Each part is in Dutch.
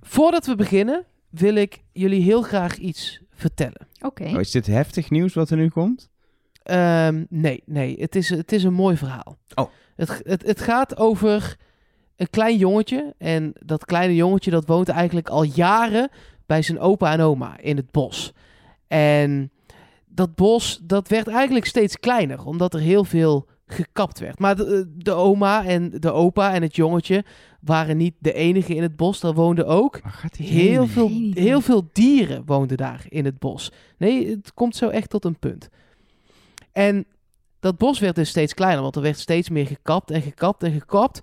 voordat we beginnen, wil ik jullie heel graag iets vertellen. Oké. Oh, is dit heftig nieuws wat er nu komt? Ehm, nee, nee, het is, het is een mooi verhaal. Oh. Het, het, het gaat over een klein jongetje. En dat kleine jongetje dat woont eigenlijk al jaren bij zijn opa en oma in het bos. En dat bos, dat werd eigenlijk steeds kleiner, omdat er heel veel gekapt werd. Maar de, de oma en de opa en het jongetje waren niet de enige in het bos. Daar woonden ook heel veel, heel veel dieren woonden daar in het bos. Nee, het komt zo echt tot een punt. En dat bos werd dus steeds kleiner, want er werd steeds meer gekapt en gekapt en gekapt.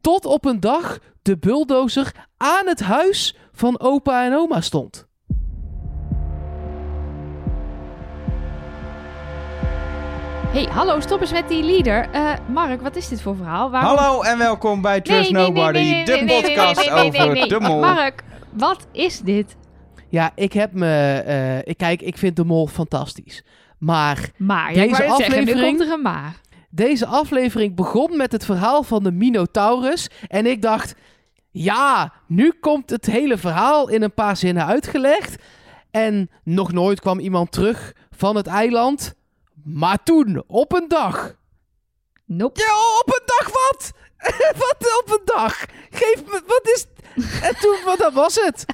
Tot op een dag de bulldozer aan het huis van opa en oma stond. Hey, hallo, stop eens met die leader. Eh, Mark, wat is dit voor verhaal? Waarom... Hallo en welkom bij Trust Nee, Nobody, nee, nee, de podcast over de mol. Mark, wat is dit? Ja, ik heb me... eh, ik, kijk, ik vind de mol fantastisch. Maar Maar, ja, Deze zeggen, aflevering- er maar. Deze aflevering begon met het verhaal van de Minotaurus. En ik dacht, ja, nu komt het hele verhaal in een paar zinnen uitgelegd. En nog nooit kwam iemand terug van het eiland. Maar toen, op een dag. Nope. Ja, op een dag wat? wat op een dag? Geef me, wat is... En toen, wat dat was het?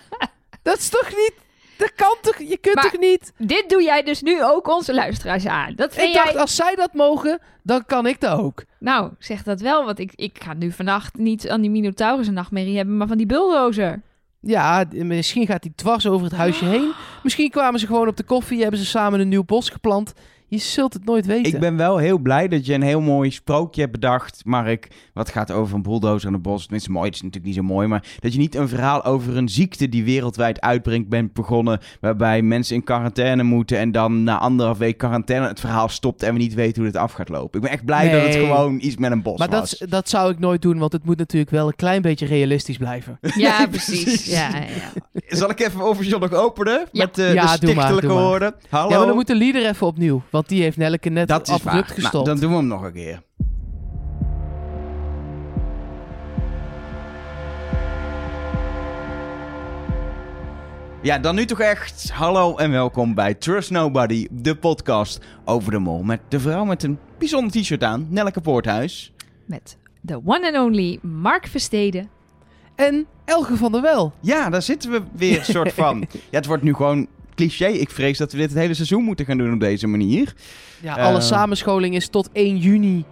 Dat is toch niet... Dat kan toch... Je kunt Maar- toch niet... Dit doe jij dus nu ook onze luisteraars aan. Dat vind Ik dacht, jij... als zij dat mogen, dan kan ik dat ook. Nou, zeg dat wel, want ik, ik ga nu vannacht niet aan die Minotaurus een nachtmerrie hebben, maar van die bulldozer. Ja, misschien gaat hij dwars over het huisje heen. Misschien kwamen ze gewoon op de koffie, hebben ze samen een nieuw bos geplant. Je zult het nooit weten. Ik ben wel heel blij dat je een heel mooi sprookje hebt bedacht, Mark. Wat gaat over een bulldozer in het bos. Tenminste, mooi, het is natuurlijk niet zo mooi. Maar dat je niet een verhaal over een ziekte die wereldwijd uitbrengt bent begonnen. Waarbij mensen in quarantaine moeten en dan na anderhalf week quarantaine het verhaal stopt en we niet weten hoe het af gaat lopen. Ik ben echt blij dat het gewoon iets met een bos maar was. dat, dat zou ik nooit doen, want het moet natuurlijk wel een klein beetje realistisch blijven. Ja, precies. precies. Ja. Zal ik even officieel nog openen? Ja. Met eh, Ja, de doe maar, stichtelijke maar. woorden. Hallo. Ja, maar dan moet de leader even opnieuw, want die heeft Nelleke net dat abrupt waar. gestopt. Nou, dan doen we hem nog een keer. Ja, dan nu toch echt. Hallo en welkom bij Trust Nobody, de podcast over de mol. Met de vrouw met een bijzonder t-shirt aan, Nelleke Poorthuis. Met de one and only Mark Versteden. En Elge van der Wel. Ja, daar zitten we weer een soort van. Ja, het wordt nu gewoon cliché. Ik vrees dat we dit het hele seizoen moeten gaan doen op deze manier. Ja, alle samenscholing is tot 1 juni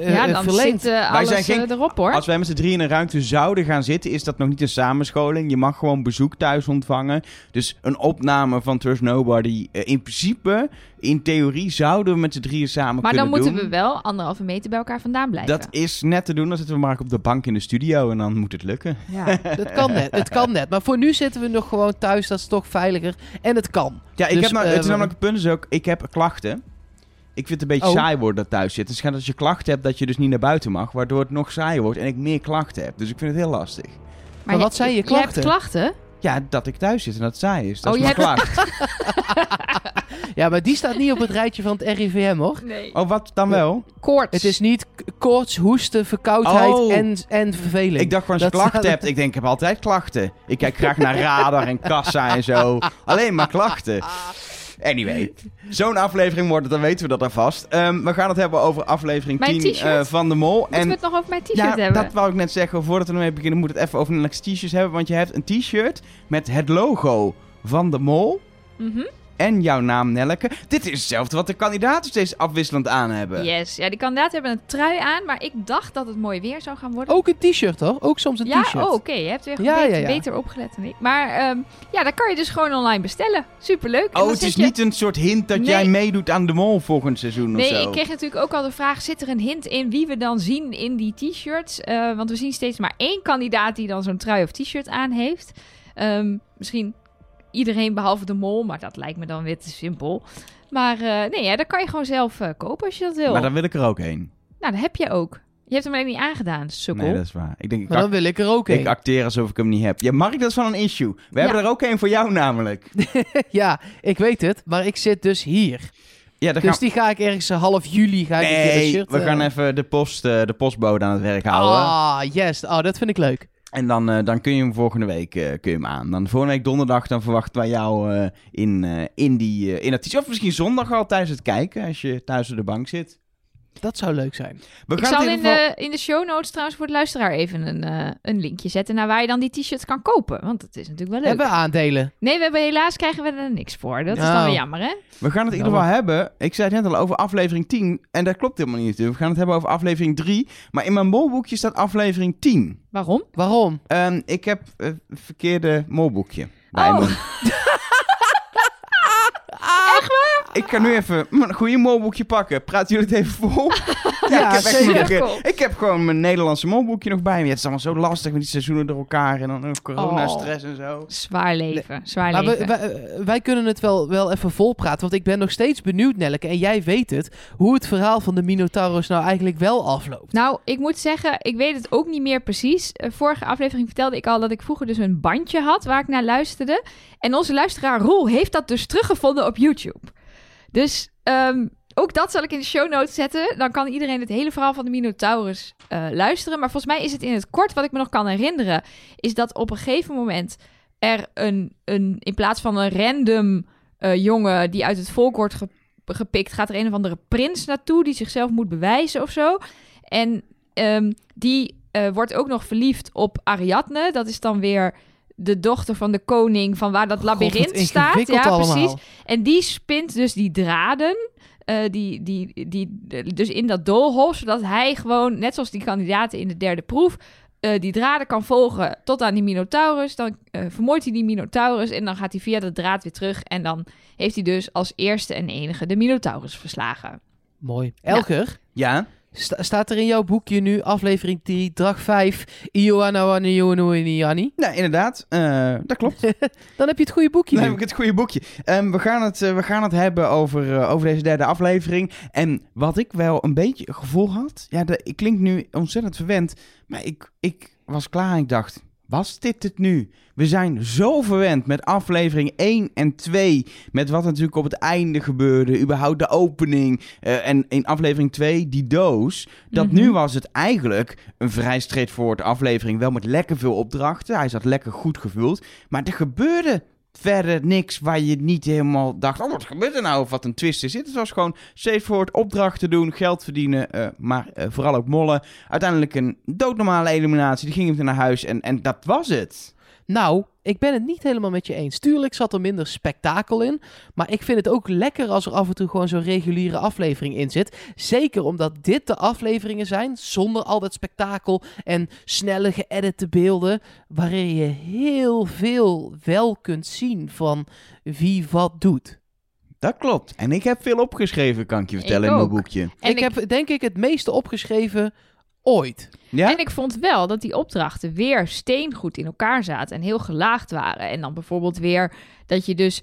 ja, eh, dan verlengd. zit eh, Wij alles zijn geen- eh, erop hoor. Als wij met z'n drieën in een ruimte zouden gaan zitten, is dat nog niet een samenscholing. Je mag gewoon bezoek thuis ontvangen. Dus een opname van Trust Nobody. in principe, in theorie, zouden we met z'n drieën samen Maar dan kunnen moeten doen. we wel anderhalve meter bij elkaar vandaan blijven. Dat is net te doen. Dan zitten we maar op de bank in de studio en dan moet het lukken. Ja. Het kan net, het kan net. Maar voor nu zitten we nog gewoon thuis, dat is toch veiliger. En het kan. Ja, ik Dus, heb nou, het is namelijk het punt is ook, ik heb klachten. Ik vind het een beetje Oh. saai worden dat thuis zitten. Dus het gaat als je klachten hebt dat je dus niet naar buiten mag, waardoor het nog saaier wordt en ik meer klachten heb. Dus ik vind het heel lastig. Maar wat zijn je klachten? Je hebt klachten? Ja, dat ik thuis zit en dat het saai is. Dat Oh, is je mijn hebt- klacht. Ja, maar die staat niet op het rijtje van het RIVM, hoor. Nee. Oh, wat dan wel? Koorts. Het is niet koorts, hoesten, verkoudheid Oh. en, en verveling. Ik dacht gewoon als je Dat klachten staat- hebt. Ik denk, ik heb altijd klachten. Ik kijk graag naar radar en kassa en zo. Alleen maar klachten. Anyway, zo'n aflevering wordt het, dan weten we dat alvast. Ehm we gaan het hebben over aflevering Mijn 10 t-shirt? eh, van de Mol. Moeten we het nog over mijn t-shirt ja, hebben? dat wou ik net zeggen. Voordat we ermee beginnen, moet het even over een t-shirt hebben. Want je hebt een t-shirt met het logo van de Mol. Mhm. En jouw naam, Nelleke. Dit is hetzelfde wat de kandidaten steeds afwisselend aan hebben. Yes. Ja, die kandidaten hebben een trui aan, maar ik dacht dat het mooi weer zou gaan worden. Ook een t-shirt, hoor. Ook soms een ja, t-shirt. oh, oké. Je hebt weer Ja, beter, ja, ja. beter opgelet dan ik. Maar ehm, ja, dat kan je dus gewoon online bestellen. Superleuk. En Oh, het is je- niet een soort hint dat Nee. jij meedoet aan de Mol volgend seizoen Nee, of zo. ik kreeg natuurlijk ook al de vraag: zit er een hint in wie we dan zien in die t-shirts? Eh, want we zien steeds maar één kandidaat die dan zo'n trui of t-shirt aan heeft. Ehm, misschien iedereen behalve de mol, maar dat lijkt me dan weer te simpel. Maar eh, nee, ja, dat kan je gewoon zelf eh, kopen als je dat wil. Maar dan wil ik er ook heen. Nou, dat heb je ook. Je hebt hem alleen niet aangedaan, sukkel. Nee, dat is waar. Ik denk, ik, Maar dan wil ik er ook ik heen. acteer alsof ik hem niet heb. Ja, Mark, dat is wel een issue. We hebben er ook een voor jou namelijk. ja, ik weet het. Maar ik zit dus hier. Ja, dan Dus gaan die ga ik ergens eh, half juli ga ik een shirt... we gaan even de, post, eh, de postbode aan het werk houden. Ah, yes. Oh, dat vind ik leuk. En dan, eh, dan kun je hem volgende week eh, kun je hem aan. Dan volgende week donderdag dan verwachten wij jou eh, in, in, die, in dat. Of misschien zondag al tijdens het kijken, als je thuis op de bank zit. Dat zou leuk zijn. We Ik gaan zal het in geval- de, in de show notes trouwens voor de luisteraar even een, eh, een linkje zetten naar waar je dan die t-shirts kan kopen. Want dat is natuurlijk wel leuk. Hebben we aandelen? Nee, we hebben helaas krijgen we er niks voor. Dat is dan Oh. weer jammer, hè? We gaan het in ieder geval hebben. Ik zei het net al over aflevering 10. En dat klopt helemaal niet. natuurlijk. We gaan het hebben over aflevering 3. Maar in mijn molboekje staat aflevering 10. Waarom? Waarom? Ehm, ik heb eh, een verkeerde molboekje. Bij Oh. Ik ga nu even een goede molboekje pakken. Praten jullie het even vol? Ja, ik, heb zeker. mijn ik heb gewoon mijn Nederlandse molboekje nog bij me. Het is allemaal zo lastig met die seizoenen door elkaar. En dan ook corona-stress en zo. Zwaar leven. Zwaar Maar we- leven. wij, wij kunnen het wel, wel even volpraten. Want ik ben nog steeds benieuwd, Nelleke. En jij weet het. Hoe het verhaal van de Minotaurus nou eigenlijk wel afloopt. Nou, ik moet zeggen, ik weet het ook niet meer precies. Eh, vorige aflevering vertelde ik al dat ik vroeger dus een bandje had waar ik naar luisterde. En onze luisteraar Roel heeft dat dus teruggevonden op YouTube. Dus ehm, ook dat zal ik in de show notes zetten. Dan kan iedereen het hele verhaal van de Minotaurus eh, luisteren. Maar volgens mij is het in het kort, wat ik me nog kan herinneren, is dat op een gegeven moment er een, een in plaats van een random eh, jongen die uit het volk wordt ge- gepikt, gaat er een of andere prins naartoe die zichzelf moet bewijzen of zo. En ehm, die eh, wordt ook nog verliefd op Ariadne. Dat is dan weer de dochter van de koning van waar dat labyrint staat. Ja, allemaal. precies. En die spint dus die draden. eh, die, die, die, dus in dat doolhof, zodat hij gewoon, net zoals die kandidaten in de derde proef, eh, die draden kan volgen tot aan die Minotaurus. Dan eh, vermoordt hij die Minotaurus en dan gaat hij via de draad weer terug. En dan heeft hij dus als eerste en enige de Minotaurus verslagen. Mooi. Elger, Ja? Sta- staat er in jouw boekje nu aflevering 3, dag 5, Ioanawaniani? Nou, inderdaad. eh, dat klopt. Dan heb je het goede boekje Dan nu. heb ik het goede boekje. Ehm, we, gaan het, eh, we gaan het hebben over, eh, over deze derde aflevering. En wat ik wel een beetje gevoel had... Ja, de, ik klink nu ontzettend verwend. Maar ik, ik was klaar en ik dacht... Was dit het nu? We zijn zo verwend met aflevering 1 en 2. Met wat natuurlijk op het einde gebeurde. Überhaupt de opening. eh, en in aflevering 2 die doos. Dat Mhm. nu was het eigenlijk een vrij straightforward aflevering. Wel met lekker veel opdrachten. Hij zat lekker goed gevuld. Maar er gebeurde verder niks waar je niet helemaal dacht... Oh, wat gebeurt er nou? Of wat een twist is. Het was gewoon straightforward opdrachten doen, geld verdienen. eh, maar eh, vooral ook mollen. Uiteindelijk een doodnormale eliminatie. Die ging hem naar huis en, en dat was het. Nou, ik ben het niet helemaal met je eens. Tuurlijk zat er minder spektakel in. Maar ik vind het ook lekker als er af en toe gewoon zo'n reguliere aflevering in zit. Zeker omdat dit de afleveringen zijn zonder al dat spektakel en snelle geëdite beelden. Waarin je heel veel wel kunt zien van wie wat doet. Dat klopt. En ik heb veel opgeschreven, kan ik je vertellen, Ik in mijn ook. boekje. En ik, heb denk ik het meeste opgeschreven ooit. Ja? En ik vond wel dat die opdrachten weer steengoed in elkaar zaten en heel gelaagd waren. En dan bijvoorbeeld weer dat je dus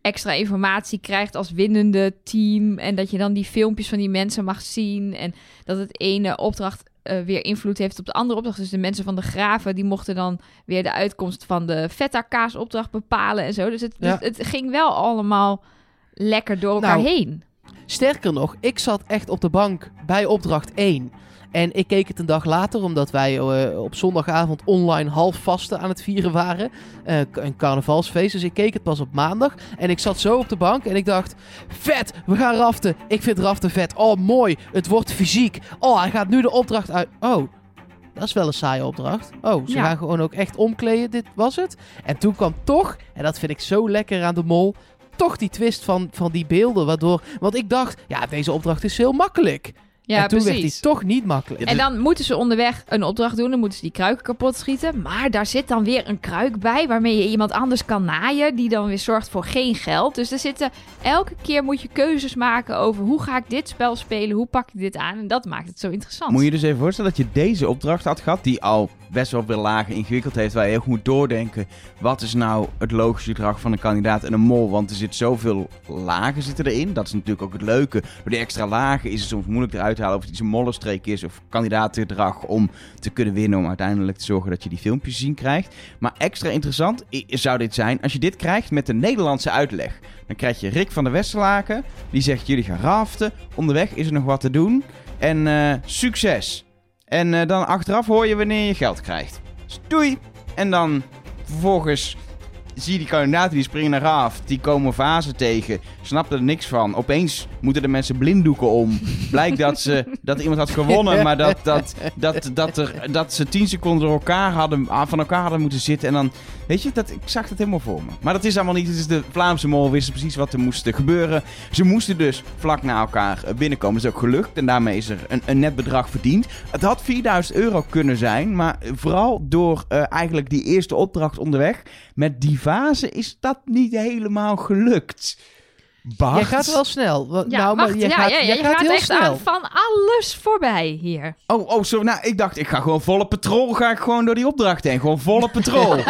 extra informatie krijgt als winnende team. En dat je dan die filmpjes van die mensen mag zien. En dat het ene opdracht eh, weer invloed heeft op de andere opdracht. Dus de mensen van de graven, die mochten dan weer de uitkomst van de feta kaas opdracht bepalen en zo. Dus het, Ja. het, het ging wel allemaal lekker door elkaar Nou, heen. Sterker nog, ik zat echt op de bank bij opdracht 1. En ik keek het een dag later, omdat wij eh, op zondagavond online half vasten aan het vieren waren. Eh, een carnavalsfeest. Dus ik keek het pas op maandag. En ik zat zo op de bank en ik dacht: vet, we gaan raften. Ik vind raften vet. Oh, mooi. Het wordt fysiek. Oh, hij gaat nu de opdracht uit. Oh. Dat is wel een saaie opdracht. Oh, ze Ja. gaan gewoon ook echt omkleden. Dit was het. En toen kwam toch, en dat vind ik zo lekker aan de mol, toch die twist van, van die beelden. Waardoor, want ik dacht, ja, deze opdracht is heel makkelijk. Ja, en toen precies. werd die toch niet makkelijk. En dan moeten ze onderweg een opdracht doen. Dan moeten ze die kruik kapot schieten. Maar daar zit dan weer een kruik bij. Waarmee je iemand anders kan naaien. Die dan weer zorgt voor geen geld. Dus er zitten. Elke keer moet je keuzes maken over hoe ga ik dit spel spelen. Hoe pak ik dit aan. En dat maakt het zo interessant. Moet je dus even voorstellen dat je deze opdracht had gehad, die al best wel veel lagen ingewikkeld heeft, waar je heel goed moet doordenken, wat is nou het logische gedrag van een kandidaat en een mol, want er zit zoveel lagen zitten erin. Dat is natuurlijk ook het leuke. Door die extra lagen is het soms moeilijk eruit of het iets een mollenstreek is of kandidaatgedrag om te kunnen winnen, om uiteindelijk te zorgen dat je die filmpjes zien krijgt. Maar extra interessant zou dit zijn als je dit krijgt met de Nederlandse uitleg. Dan krijg je Rick van der Westerlaken, die zegt jullie gaan raften, onderweg is er nog wat te doen en eh, succes. En eh, dan achteraf hoor je wanneer je geld krijgt. Dus doei. En dan vervolgens zie je die kandidaten die springen naar af. Die komen fasen tegen. Snappen er niks van. Opeens moeten de mensen blinddoeken om. Blijkt dat, ze, dat iemand had gewonnen. Maar dat, dat, dat, dat, er, dat ze tien seconden door elkaar hadden, ah, van elkaar hadden moeten zitten. En dan, weet je, dat, ik zag het helemaal voor me. Maar dat is allemaal niet. Het is de Vlaamse mol wisten precies wat er moest gebeuren. Ze moesten dus vlak na elkaar eh, binnenkomen. Dat is ook gelukt. En daarmee is er een, een net bedrag verdiend. Het had 4000 euro kunnen zijn. Maar vooral door eh, eigenlijk die eerste opdracht onderweg. Met die fase is dat niet helemaal gelukt. Bart. Jij gaat wel snel. Ja, nou, maar ja, gaat, ja, ja, jij je gaat, gaat heel echt snel. aan van alles voorbij hier. Oh, oh, zo. Nou, ik dacht, ik ga gewoon volle patrol. Ga ik gewoon door die opdracht heen. Gewoon volle patrol.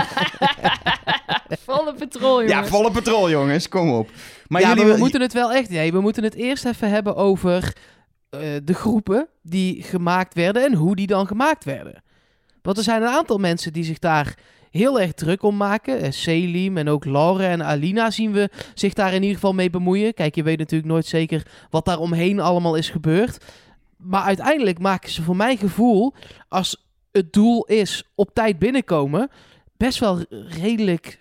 Volle patrol, jongens. ja, volle patrol, jongens. Kom op. Maar ja, jullie maar we wil- moeten het wel echt... Nee, we moeten het eerst even hebben over eh, de groepen die gemaakt werden en hoe die dan gemaakt werden. Want er zijn een aantal mensen die zich daar heel erg druk om maken. Eh, Selim en ook Laure en Alina zien we zich daar in ieder geval mee bemoeien. Kijk, je weet natuurlijk nooit zeker wat daar omheen allemaal is gebeurd. Maar uiteindelijk maken ze voor mijn gevoel, als het doel is op tijd binnenkomen, best wel redelijk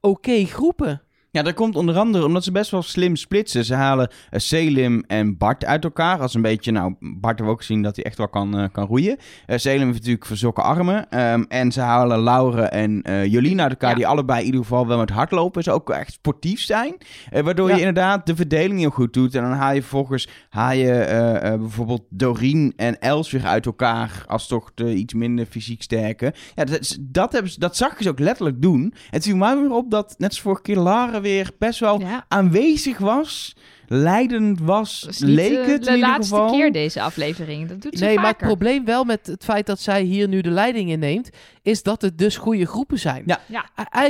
oké groepen. Ja, dat komt onder andere omdat ze best wel slim splitsen. Ze halen eh, Selim en Bart uit elkaar. Als een beetje, nou, Bart hebben we ook gezien dat hij echt wel kan, eh, kan roeien. Eh, Selim heeft natuurlijk verzokken armen. Ehm, en ze halen Laure en Jolien uit elkaar, Ja. die allebei in ieder geval wel met hardlopen. Ze ook echt sportief zijn. Waardoor Ja. je inderdaad de verdeling heel goed doet. En dan haal je vervolgens haal je, bijvoorbeeld Doreen en Els weer uit elkaar. Als toch de iets minder fysiek sterke. Ja, dat, dat, hebben ze, dat zag je ze ook letterlijk doen. En het viel mij weer op dat, net als vorige keer, Lara weer best wel Ja, aanwezig was, leidend was, leek eh, het de in ieder laatste geval. keer deze aflevering. Dat doet ze Nee, maar het probleem wel met het feit dat zij hier nu de leiding inneemt, is dat het dus goede groepen zijn. Ja. Ja.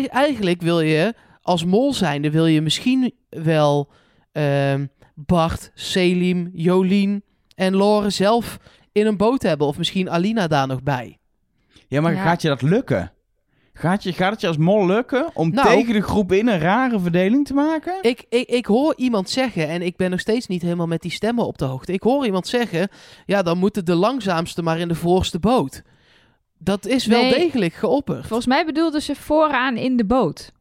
Eigenlijk wil je als mol zijnde, wil je misschien wel ehm, Bart, Selim, Jolien en Lore zelf in een boot hebben. Of misschien Alina daar nog bij. Ja, maar Ja. gaat je dat lukken? Gaat, je, gaat het je als mol lukken om Nou- tegen de groep in een rare verdeling te maken? Ik, ik, ik hoor iemand zeggen, en ik ben nog steeds niet helemaal met die stemmen op de hoogte. Ik hoor iemand zeggen, ja, dan moeten de langzaamste maar in de voorste boot. Dat is wel degelijk geopperd. Volgens mij bedoelden ze vooraan in de boot.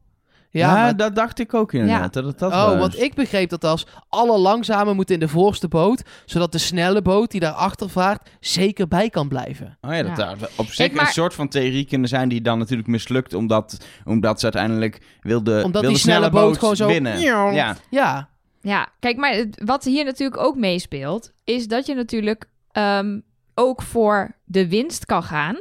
Ja, Ja, maar dat dacht ik ook inderdaad. Dat dat Oh, was. want ik begreep dat als alle langzame moeten in de voorste boot, zodat de snelle boot die daarachter vaart zeker bij kan blijven. Oh ja, dat Ja. daar op zich maar- een soort van theorie kunnen zijn die dan natuurlijk mislukt, omdat, omdat ze uiteindelijk wilde, Omdat wilde die snelle boot gewoon zo- winnen. Ja. Ja, Ja, kijk, maar wat hier natuurlijk ook meespeelt, is dat je natuurlijk ehm, ook voor de winst kan gaan.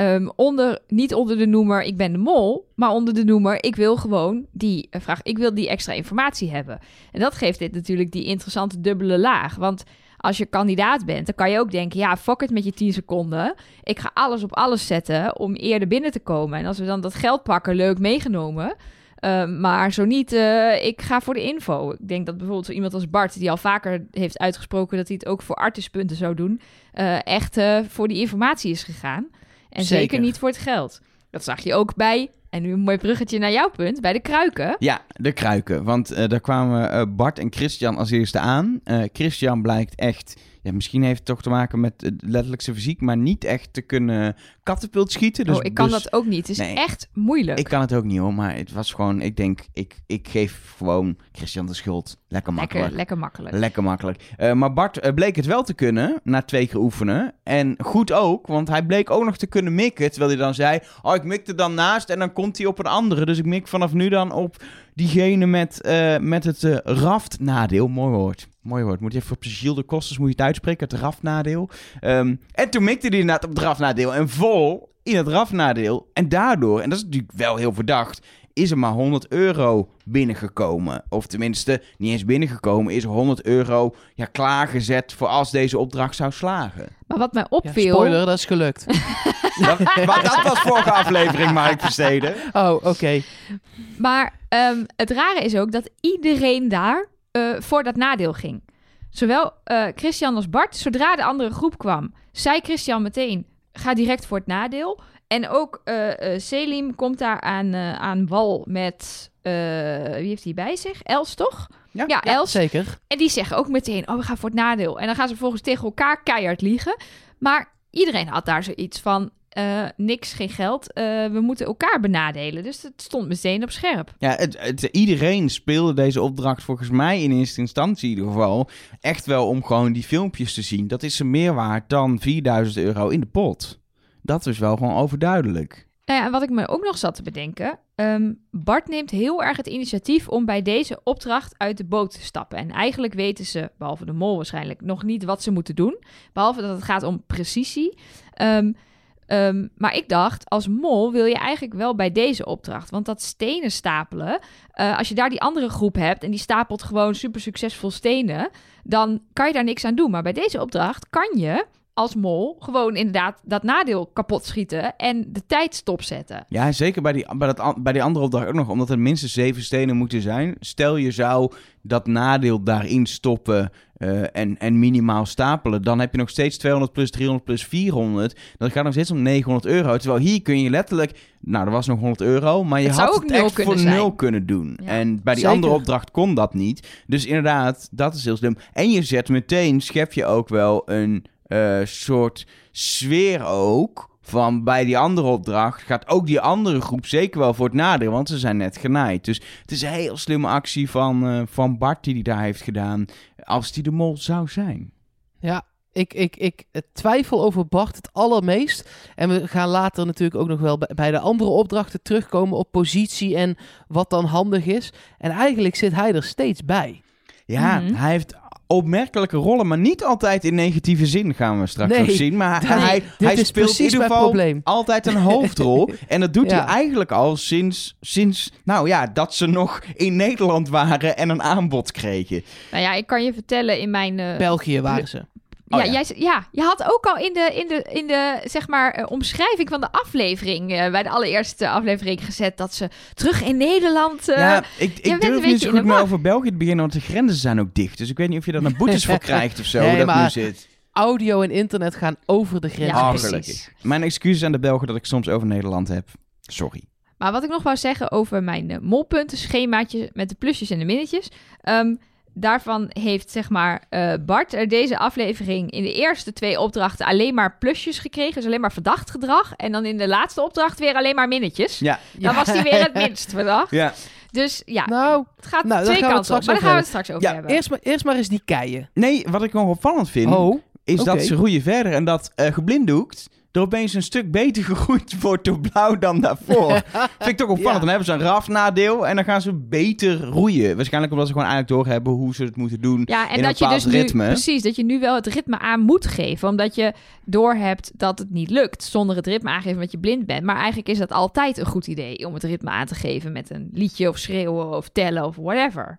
Ehm, onder, niet onder de noemer ik ben de mol, maar onder de noemer ik wil gewoon die eh, vraag, ik wil die extra informatie hebben. En dat geeft dit natuurlijk die interessante dubbele laag. Want als je kandidaat bent, dan kan je ook denken, ja, fuck het met je 10 seconden. Ik ga alles op alles zetten om eerder binnen te komen. En als we dan dat geld pakken, leuk meegenomen. Ehm, maar zo niet, eh, ik ga voor de info. Ik denk dat bijvoorbeeld iemand als Bart, die al vaker heeft uitgesproken dat hij het ook voor artispunten zou doen, eh, echt voor die informatie is gegaan. En zeker. Zeker. niet voor het geld. Dat zag je ook bij, en nu een mooi bruggetje naar jouw punt, bij de kruiken. Ja, de kruiken. Want eh, daar kwamen eh, Bart en Christian als eerste aan. Eh, Christian blijkt echt... Ja, misschien heeft het toch te maken met letterlijk zijn fysiek... maar niet echt te kunnen katapult schieten. Dus, oh, ik kan dus- dat ook niet. Het is nee. echt moeilijk. Ik kan het ook niet hoor, maar het was gewoon... Ik denk, ik, ik geef gewoon Christian de schuld. Lekker makkelijk. lekker, lekker makkelijk. Lekker makkelijk. Eh, maar Bart eh, bleek het wel te kunnen, na twee keer oefenen. En goed ook, want hij bleek ook nog te kunnen mikken. Terwijl hij dan zei, oh, ik mik er dan naast en dan komt hij op een andere. Dus ik mik vanaf nu dan op diegene met, eh, met het eh, raftnadeel. Mooi woord. Mooi woord. Moet je even op Gilles de Kostes moet je het uitspreken, het rafnadeel. Ehm, en toen mikte hij inderdaad op het rafnadeel en vol in het rafnadeel. En daardoor, en dat is natuurlijk wel heel verdacht, is er maar 100 euro binnengekomen. Of tenminste, niet eens binnengekomen, is er 100 euro ja, klaargezet voor als deze opdracht zou slagen. Maar wat mij ja opviel... spoiler, dat is gelukt. Dat, maar dat was vorige aflevering, Mark Versteden. Oh, oké. Maar ehm, het rare is ook dat iedereen daar eh, voor dat nadeel ging. Zowel eh, Christian als Bart, zodra de andere groep kwam, zei Christian meteen: ga direct voor het nadeel. En ook eh, eh, Selim komt daar aan, eh, aan wal met. wie heeft hij bij zich? Els, toch? Ja. ja Els. Zeker. En die zeggen ook meteen: Oh, we gaan voor het nadeel. En dan gaan ze volgens tegen elkaar keihard liegen. Maar iedereen had daar zoiets van: eh, niks, geen geld. Eh, we moeten elkaar benadelen. Dus het stond meteen op scherp. Ja, het, het, iedereen speelde deze opdracht volgens mij in eerste instantie in ieder geval echt wel om gewoon die filmpjes te zien. Dat is ze meer waard dan 4000 euro in de pot. Dat is wel gewoon overduidelijk. Nou ja, en wat ik me ook nog zat te bedenken. ehm, Bart neemt heel erg het initiatief om bij deze opdracht uit de boot te stappen. En eigenlijk weten ze, behalve de mol waarschijnlijk, nog niet wat ze moeten doen. Behalve dat het gaat om precisie. Ehm, ehm, maar ik dacht, als mol wil je eigenlijk wel bij deze opdracht. Want dat stenen stapelen, eh, als je daar die andere groep hebt en die stapelt gewoon super succesvol stenen, dan kan je daar niks aan doen. Maar bij deze opdracht kan je als mol gewoon inderdaad dat nadeel kapot schieten en de tijd stopzetten. Ja, zeker bij die, bij, dat, bij die andere opdracht ook nog. Omdat er minstens zeven stenen moeten zijn. Stel je zou dat nadeel daarin stoppen eh, en, en minimaal stapelen. Dan heb je nog steeds 200 plus 300 plus 400. Dan gaat nog steeds om 900 euro. Terwijl hier kun je letterlijk... Nou, er was nog 100 euro. Maar je Het had ook het echt voor zijn. nul kunnen doen. Ja. En bij die Zeker. andere opdracht kon dat niet. Dus inderdaad, dat is heel slim. En je zet meteen, schep je ook wel een eh, soort sfeer ook... Van bij die andere opdracht gaat ook die andere groep zeker wel voor het nadeel, want ze zijn net genaaid. Dus het is een heel slimme actie van, eh, van Bart die die daar heeft gedaan, als die de mol zou zijn. Ja, ik, ik, ik twijfel over Bart het allermeest. En we gaan later natuurlijk ook nog wel bij- de andere opdrachten terugkomen op positie en wat dan handig is. En eigenlijk zit hij er steeds bij. Ja, Mhm. hij heeft opmerkelijke rollen, maar niet altijd in negatieve zin gaan we straks Nee. nog zien. Maar Nee, hij, hij speelt in ieder geval altijd een hoofdrol. en dat doet Ja. hij eigenlijk al sinds, sinds, nou ja, dat ze nog in Nederland waren en een aanbod kregen. Nou ja, ik kan je vertellen in mijn... eh, België waren ze. Oh ja, ja. Jij, ja, je had ook al in de, in de, in de zeg maar, eh, omschrijving van de aflevering, eh, bij de allereerste aflevering gezet, dat ze terug in Nederland... eh, ja, ik, ik durf niet zo goed meer over België te beginnen, want de grenzen zijn ook dicht. Dus ik weet niet of je daar een boetes voor krijgt of zo, Nee, hoe dat nu maar- zit. Audio en internet gaan over de grens. Ja, Oh, precies. Mijn excuses aan de Belgen dat ik soms over Nederland heb. Sorry. Maar wat ik nog wou zeggen over mijn molpunten, schemaatje met de plusjes en de minnetjes. Ehm, daarvan heeft zeg maar eh, Bart er deze aflevering in de eerste twee opdrachten alleen maar plusjes gekregen. Dus alleen maar verdacht gedrag. En dan in de laatste opdracht weer alleen maar minnetjes. Ja, Dan was hij weer het minst verdacht. ja. Dus ja, Nou, het gaat nou, twee kanten op. Maar daar gaan we het straks over Ja, hebben. eerst maar, eerst maar eens die keien. Nee, wat ik nog opvallend vind, Oh, is dat ze groeien verder en dat eh geblinddoekt er opeens een stuk beter gegroeid wordt door blauw dan daarvoor. Vind ik toch opvallend. Ja. Dan hebben ze een rafnadeel en dan gaan ze beter roeien. Waarschijnlijk omdat ze gewoon eigenlijk doorhebben hoe ze het moeten doen. Ja, en in dat een je dus bepaald nu, ritme. precies, dat je nu wel het ritme aan moet geven. Omdat je doorhebt dat het niet lukt zonder het ritme aangeven omdat je blind bent. Maar eigenlijk is dat altijd een goed idee om het ritme aan te geven met een liedje of schreeuwen of tellen of whatever.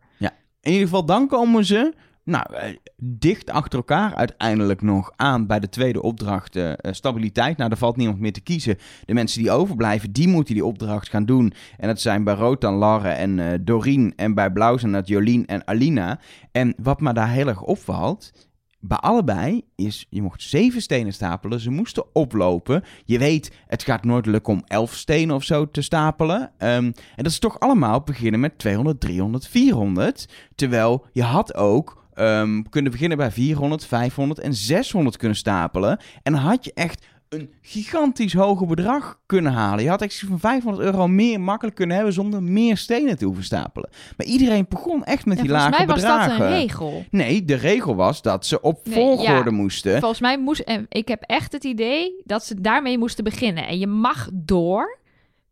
In ieder geval, dan komen ze nou, eh, dicht achter elkaar uiteindelijk nog aan bij de tweede opdracht eh, eh, stabiliteit. Nou, er valt niemand meer te kiezen. De mensen die overblijven, die moeten die opdracht gaan doen. En dat zijn bij rood dan Larre en eh Doreen. En bij blauw zijn dat Jolien en Alina. En wat me daar heel erg opvalt... Bij allebei is, je mocht zeven stenen stapelen. Ze moesten oplopen. Je weet, het gaat nooit lukken om elf stenen of zo te stapelen. Ehm, en dat is toch allemaal beginnen met 200, 300, 400. Terwijl je had ook ehm, kunnen beginnen bij 400, 500 en 600 kunnen stapelen. En dan had je echt een gigantisch hoger bedrag kunnen halen. Je had echt van 500 euro meer makkelijk kunnen hebben zonder meer stenen te hoeven stapelen. Maar iedereen begon echt met die volgens lage mij was bedragen. dat een regel. Nee, de regel was dat ze op Nee, volgorde ja. moesten. Volgens mij moest, en ik heb echt het idee dat ze daarmee moesten beginnen. En je mag door,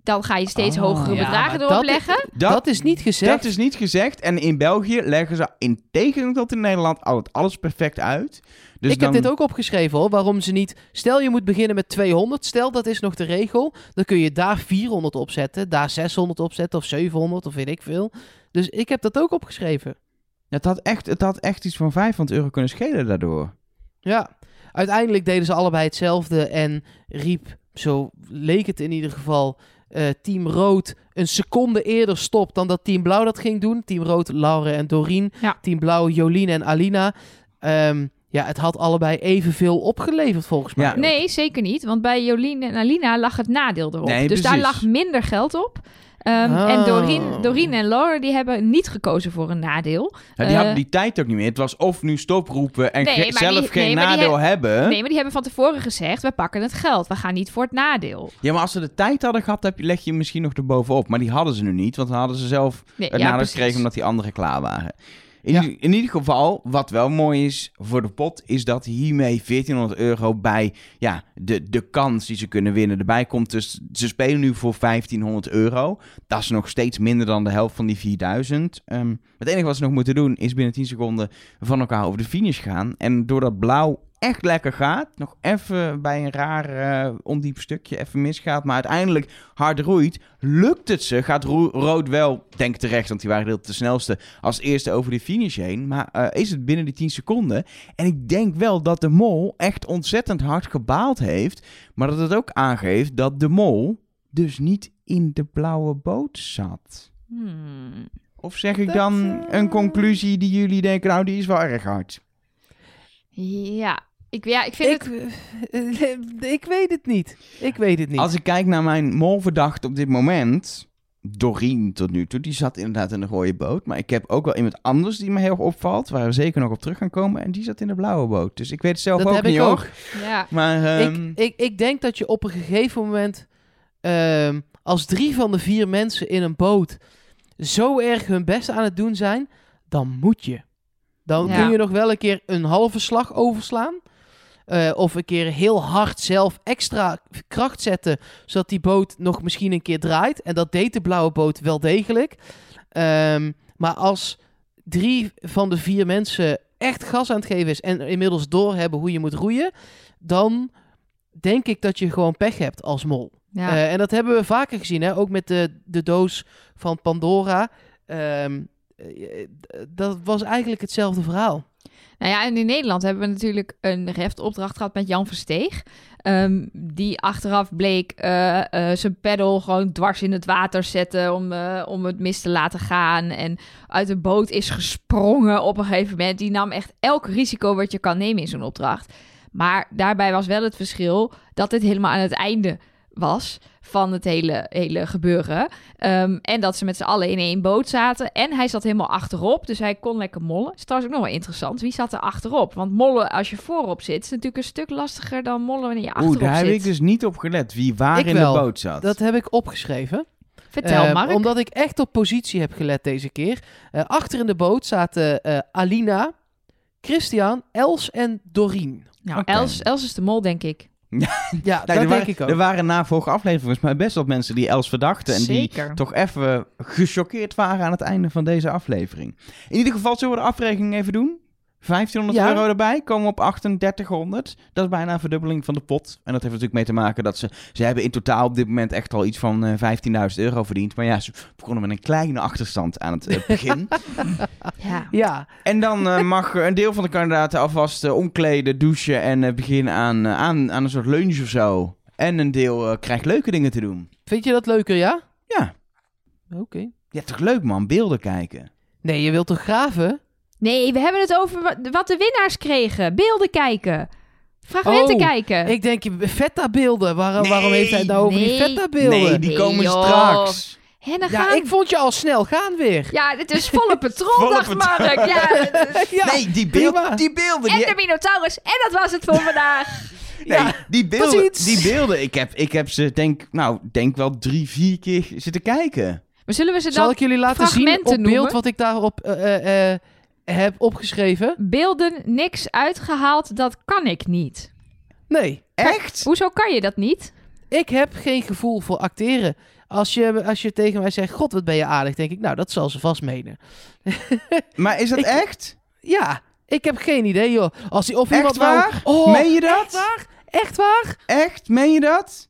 dan ga je steeds Oh. hogere Ja, bedragen erop dat- leggen. Dat, is niet gezegd. Dat is niet gezegd. En in België leggen ze in tegenstelling tot in Nederland altijd alles perfect uit. Dus ik dan... heb dit ook opgeschreven hoor. Waarom ze niet. Stel je moet beginnen met 200. Stel dat is nog de regel. Dan kun je daar 400 opzetten. Daar 600 opzetten. Of 700 of weet ik veel. Dus ik heb dat ook opgeschreven. Het had, echt, het had echt iets van 500 euro kunnen schelen daardoor. Ja. Uiteindelijk deden ze allebei hetzelfde. En riep, zo leek het in ieder geval. Eh, team Rood een seconde eerder stop dan dat Team Blauw dat ging doen. Team Rood, Laure en Doreen. Ja. Team Blauw, Jolien en Alina. Ehm, ja, het had allebei evenveel opgeleverd volgens mij. Ja. Nee, zeker niet. Want bij Jolien en Alina lag het nadeel erop. Nee, dus daar lag minder geld op. Ehm, Oh. En Doreen, Doreen en Laura die hebben niet gekozen voor een nadeel. Ja, die Eh, hadden die tijd ook niet meer. Het was of nu stoproepen en Nee, ge- maar zelf die- geen nee, nadeel hebben. Nee, maar die hebben van tevoren gezegd, we pakken het geld. We gaan niet voor het nadeel. Ja, maar als ze de tijd hadden gehad, heb je, leg je misschien nog erbovenop. Maar die hadden ze nu niet, want dan hadden ze zelf Nee, het ja, nadeel precies. gekregen omdat die anderen klaar waren. In, Ja. in ieder geval, wat wel mooi is voor de pot, is dat hiermee 1400 euro bij ja, de, de kans die ze kunnen winnen erbij komt. Dus ze spelen nu voor 1500 euro. Dat is nog steeds minder dan de helft van die 4000. Ehm, het enige wat ze nog moeten doen is binnen 10 seconden van elkaar over de finish gaan. En doordat blauw echt lekker gaat, nog even bij een raar eh, ondiep stukje even misgaat, maar uiteindelijk hard roeit, lukt het ze. Gaat ro- rood wel, denk terecht, want die waren de snelste, als eerste over de finish heen. Maar eh, is het binnen die 10 seconden? En ik denk wel dat de mol echt ontzettend hard gebaald heeft, maar dat het ook aangeeft dat de mol dus niet in de blauwe boot zat. Hmm. Of zeg ik dan eh, een conclusie die jullie denken, nou die is wel erg hard. Ja, ik, ja, ik vind Ik, het... eh, ik weet het niet. Ik weet het niet. Als ik kijk naar mijn molverdachte op dit moment, Doreen tot nu toe, die zat inderdaad in de rode boot. Maar ik heb ook wel iemand anders die me heel erg opvalt, waar we zeker nog op terug gaan komen. En die zat in de blauwe boot. Dus ik weet het zelf dat ook heb niet ik ook. Ja, Maar ehm, Ik, ik, ik denk dat je op een gegeven moment, ehm, als drie van de vier mensen in een boot zo erg hun best aan het doen zijn, dan moet je. Dan Ja. kun je nog wel een keer een halve slag overslaan. Eh, of een keer heel hard zelf extra kracht zetten, zodat die boot nog misschien een keer draait. En dat deed de blauwe boot wel degelijk. Ehm, maar als drie van de vier mensen echt gas aan het geven is en inmiddels doorhebben hoe je moet roeien, dan denk ik dat je gewoon pech hebt als mol. ja. Eh, en dat hebben we vaker gezien, hè? ook met de, de doos van Pandora. Ehm, eh, dat was eigenlijk hetzelfde verhaal. Nou ja, en in Nederland hebben we natuurlijk een reftopdracht gehad met Jan Versteeg. ehm, die achteraf bleek eh, eh, zijn pedal gewoon dwars in het water zetten om, eh, om het mis te laten gaan. En uit de boot is gesprongen op een gegeven moment. Die nam echt elk risico wat je kan nemen in zo'n opdracht. Maar daarbij was wel het verschil dat dit helemaal aan het einde was van het hele, hele gebeuren. Ehm, en dat ze met z'n allen in één boot zaten. En hij zat helemaal achterop, dus hij kon lekker mollen. Is trouwens ook nog wel interessant. Wie zat er achterop? Want mollen als je voorop zit, is natuurlijk een stuk lastiger dan mollen wanneer je achterop Oeh, daar heb ik dus niet op gelet. Wie waar Ik in wel. de boot zat. Dat heb ik opgeschreven. Vertel, Eh, Mark. Omdat ik echt op positie heb gelet deze keer. Eh, achter in de boot zaten eh, Alina, Christian, Els en Doreen. Nou. Els, Els is de mol, denk ik. Ja, dat er, denk waren, ik ook. er waren na vorige aflevering volgens mij best wel mensen die Els verdachten. En die Zeker. toch even gechoqueerd waren aan het einde van deze aflevering. In ieder geval zullen we de afrekening even doen. 1500 Ja. euro erbij, komen we op 3800. Dat is bijna een verdubbeling van de pot. En dat heeft natuurlijk mee te maken dat ze... Ze hebben in totaal op dit moment echt al iets van eh 15.000 euro verdiend. Maar ja, ze begonnen met een kleine achterstand aan het eh, begin. Ja. Ja, en dan eh, mag een deel van de kandidaten alvast eh, omkleden, douchen en eh, beginnen aan, eh, aan, aan een soort lunch of zo. En een deel eh, krijgt leuke dingen te doen. vind je dat leuker, ja? Ja, Oké. ja toch leuk man, beelden kijken. Nee, je wilt toch graven? Nee, we hebben het over wat, de winnaars kregen. Beelden kijken. Fragmenten Oh, kijken. Ik denk, feta-beelden. Waarom, Nee, waarom heeft hij het nou over die nee, feta-beelden? Nee, die komen joh. straks. En dan Ja, gaan... ik vond je al snel gaan weer. Ja, dit is volle patrol, Volle dacht patrol. Mark. Ja, het is- Ja, nee, die, beeld, prima. die beelden. en Die, de Minotaurus. En dat was het voor vandaag. nee, ja, die beelden, die beelden ik, heb, ik heb ze denk, nou, denk wel drie, vier keer zitten kijken. Maar zullen we ze Zal dan ik jullie laten zien op beeld noemen? wat ik daarop eh, heb opgeschreven? beelden niks uitgehaald? Dat kan ik niet. Nee, Echt? Hoezo kan je dat niet? ik heb geen gevoel voor acteren. Als je, als je tegen mij zegt, god wat ben je aardig, denk ik, nou dat zal ze vast menen. Maar is dat Ik- echt? Ja, ik heb geen idee joh. Als die, of iemand waar? nou... Oh, Meen je dat? Echt waar? Echt waar? Echt? Meen je dat?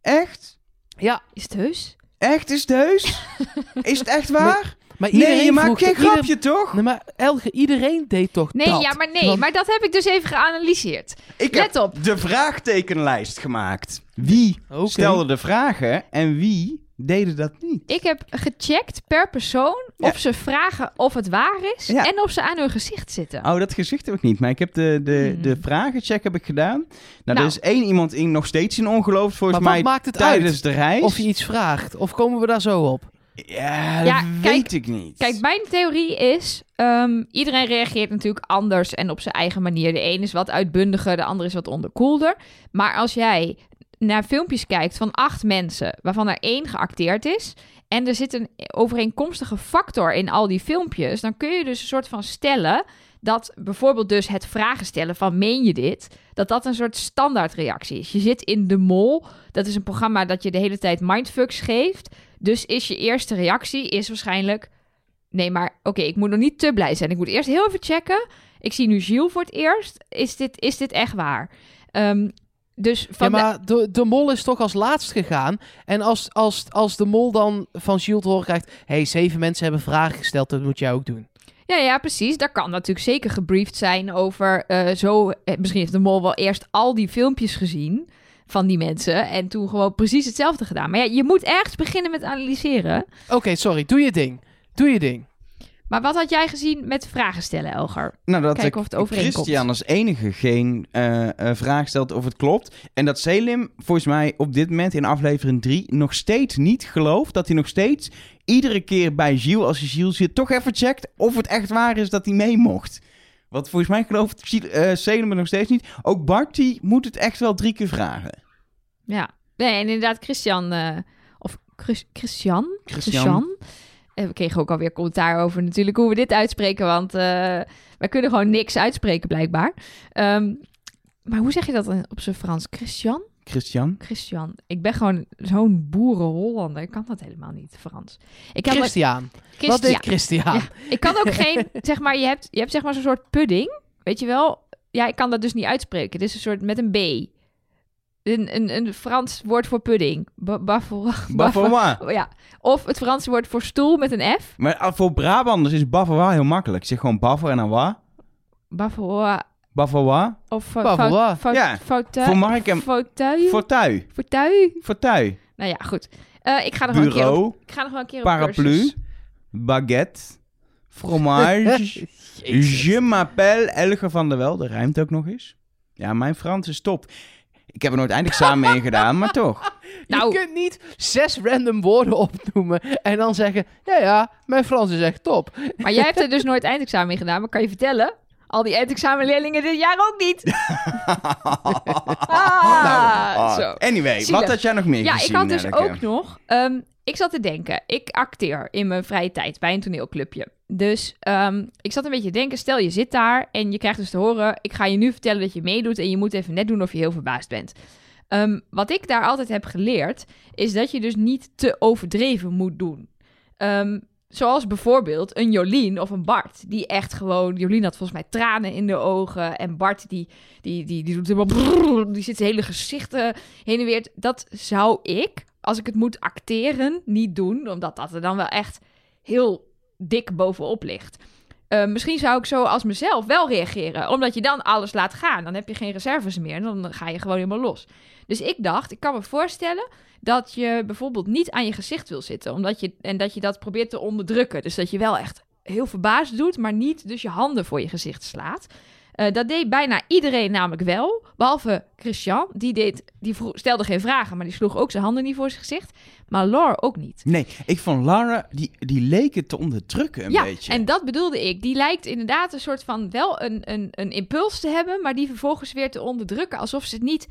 Echt? Ja, Is het heus? Echt? Is het heus? Is het echt waar? Maar iedereen Nee, je maakt geen ieder- grapje, toch? Nee, maar Elge, iedereen deed toch Nee, dat? ja, maar nee. Want- Maar dat heb ik dus even geanalyseerd. Ik Let heb op. de vraagtekenlijst gemaakt. Wie stelde de vragen en wie deden dat niet. Ik heb gecheckt per persoon Ja. of ze vragen of het waar is Ja. en of ze aan hun gezicht zitten. Oh, dat gezicht heb ik niet. Maar ik heb de, de, Hmm. de vragencheck heb ik gedaan. Nou, Nou. er is één iemand in nog steeds in ongeloof volgens maar mij wat maakt het tijdens uit de reis. of je iets vraagt? Of komen we daar zo op? Ja, Ja, dat kijk- weet ik niet. Kijk, mijn theorie is, ehm, iedereen reageert natuurlijk anders en op zijn eigen manier. De een is wat uitbundiger, de ander is wat onderkoelder. Maar als jij naar filmpjes kijkt van acht mensen, waarvan er één geacteerd is, en er zit een overeenkomstige factor in al die filmpjes, dan kun je dus een soort van stellen dat bijvoorbeeld dus het vragen stellen van meen je dit, dat dat een soort standaardreactie is. Je zit in De Mol, dat is een programma dat je de hele tijd mindfucks geeft. Dus is je eerste reactie is waarschijnlijk Nee, maar oké, ik moet nog niet te blij zijn. Ik moet eerst heel even checken. Ik zie nu Gilles voor het eerst. Is dit, is dit echt waar? Ehm, dus van ja, maar de, de mol is toch als laatst gegaan. En als, als, als de mol dan van Gilles te horen krijgt... hey, zeven mensen hebben vragen gesteld, dat moet jij ook doen. ja, ja, precies. Daar kan natuurlijk zeker gebriefd zijn over eh, zo... eh, misschien heeft de mol wel eerst al die filmpjes gezien van die mensen... en toen gewoon precies hetzelfde gedaan. Maar ja, je moet ergens beginnen met analyseren. Oké, sorry, doe je ding. Doe je ding. Maar wat had jij gezien met vragen stellen, Elger? Nou, dat Kijken ik of het overeenkomt. Christian als enige geen eh, eh, vraag stelt of het klopt. En dat Selim volgens mij op dit moment in aflevering 3 nog steeds niet gelooft. Dat hij nog steeds iedere keer bij Gilles, als hij Gilles zit, toch even checkt of het echt waar is dat hij mee mocht. Want volgens mij gelooft eh, Selim het nog steeds niet. Ook Bart die moet het echt wel drie keer vragen. Ja. Nee, en inderdaad, Christian... eh, of Chris- Christian? Christian. En we kregen ook alweer commentaar over natuurlijk hoe we dit uitspreken, want eh wij kunnen gewoon niks uitspreken blijkbaar. Ehm, maar hoe zeg je dat op zijn Frans? Christian? Christian. Christian. Ik ben gewoon zo'n boeren-Hollander. Ik kan dat helemaal niet, Frans. Ik kan Christian. Christian. Wat deed Christian? Ja. Ik kan ook geen, zeg maar, je hebt, je hebt zeg maar zo'n soort pudding, weet je wel? Ja, ik kan dat dus niet uitspreken. Het is een soort met een B. Een, een, een Frans woord voor pudding. Bavarois. Ja. Of het Franse woord voor stoel met een F. Maar ah, voor Brabanders is Bavarois heel makkelijk. Ik zeg gewoon Baffer en dan wat? Baffel. Bavarois. Of Bavarois. fou- fou- Ja, fauteuil. voor Mark en- Fauteuil. Fauteuil. Fauteuil. Fauteuil. Nou ja, goed. Eh, ik ga nog wel een keer op, ik ga nog wel een keer op Paraplu. cursus. Baguette. Fromage. Je m'appelle Elge van der Wel. Dat rijmt ook nog eens. Ja, mijn Frans is top. Ik heb er nooit eindexamen in gedaan, maar toch. Nou. Je kunt niet zes random woorden opnoemen en dan zeggen... Ja, ja, mijn Frans is echt top. Maar jij hebt er dus nooit eindexamen in gedaan. Maar kan je vertellen? Al die eindexamenleerlingen dit jaar ook niet. Ah, Ah, zo. Anyway, Zielig. wat had jij nog meer Ja, gezien? ik had dus Elke? ook nog. ehm, ik zat te denken, ik acteer in mijn vrije tijd bij een toneelclubje. Dus ehm, ik zat een beetje te denken, stel je zit daar en je krijgt dus te horen, ik ga je nu vertellen dat je meedoet en je moet even net doen of je heel verbaasd bent. Ehm, wat ik daar altijd heb geleerd, is dat je dus niet te overdreven moet doen. Ehm, zoals bijvoorbeeld een Jolien of een Bart, die echt gewoon... Jolien had volgens mij tranen in de ogen en Bart die, die, die, die doet helemaal... die zit zijn hele gezichten heen en weer. Dat zou ik, als ik het moet acteren, niet doen. Omdat dat er dan wel echt heel dik bovenop ligt. Eh, misschien zou ik zo als mezelf wel reageren. Omdat je dan alles laat gaan. Dan heb je geen reserves meer. En dan ga je gewoon helemaal los. Dus ik dacht, ik kan me voorstellen dat je bijvoorbeeld niet aan je gezicht wil zitten. Omdat je, en dat je dat probeert te onderdrukken. Dus dat je wel echt heel verbaasd doet, maar niet dus je handen voor je gezicht slaat. Eh, dat deed bijna iedereen namelijk wel. Behalve Christian. Die, deed, die vroeg- stelde geen vragen, maar die sloeg ook zijn handen niet voor zijn gezicht. Maar Laura ook niet. Nee, ik vond Lara, die, die leek het te onderdrukken een ja, beetje. en dat bedoelde ik. Die lijkt inderdaad een soort van wel een, een, een impuls te hebben, maar die vervolgens weer te onderdrukken. Alsof ze het niet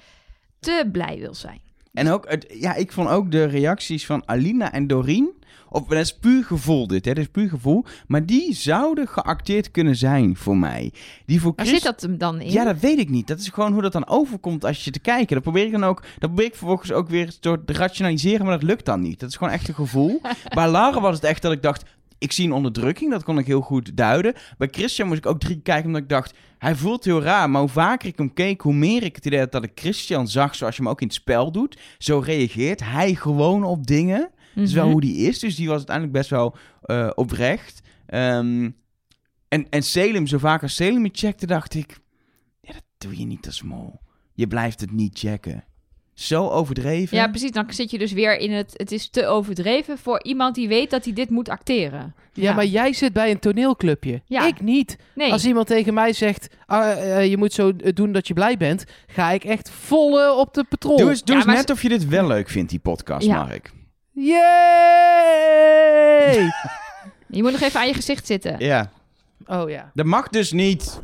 te blij wil zijn. En ook, het, ja, ik vond ook de reacties van Alina en Doreen. Of, dat is puur gevoel dit, hè. Dat is puur gevoel. Maar die zouden geacteerd kunnen zijn voor mij. Die voor Waar Chris- zit dat hem dan in? Ja, dat weet ik niet. Dat is gewoon hoe dat dan overkomt als je te kijken. Dat probeer ik dan ook. Dat probeer ik vervolgens ook weer te rationaliseren, maar dat lukt dan niet. Dat is gewoon echt een gevoel. Bij Lara was het echt dat ik dacht. Ik zie een onderdrukking, dat kon ik heel goed duiden. Bij Christian moest ik ook drie kijken, omdat ik dacht... Hij voelt heel raar, maar hoe vaker ik hem keek... hoe meer ik het idee had dat ik Christian zag zoals je hem ook in het spel doet. Zo reageert hij gewoon op dingen. Dat is wel Mhm. hoe die is, dus die was uiteindelijk best wel eh, oprecht. Ehm, en, en Selim, zo vaak als Selim het checkte, dacht ik... Ja, dat doe je niet als mol. Je blijft het niet checken. Zo overdreven. Ja, precies. Dan zit je dus weer in het... Het is te overdreven voor iemand die weet dat hij dit moet acteren. Ja, maar jij zit bij een toneelclubje. Ja. Ik niet. Nee. Als iemand tegen mij zegt, ah, eh, je moet zo doen dat je blij bent, ga ik echt vol eh, op de patrol. Doe eens, doe Ja, eens net of je dit wel leuk vindt, die podcast, Ja. Mark. Yay! Je moet nog even aan je gezicht zitten. Ja. Oh ja. Dat mag dus niet.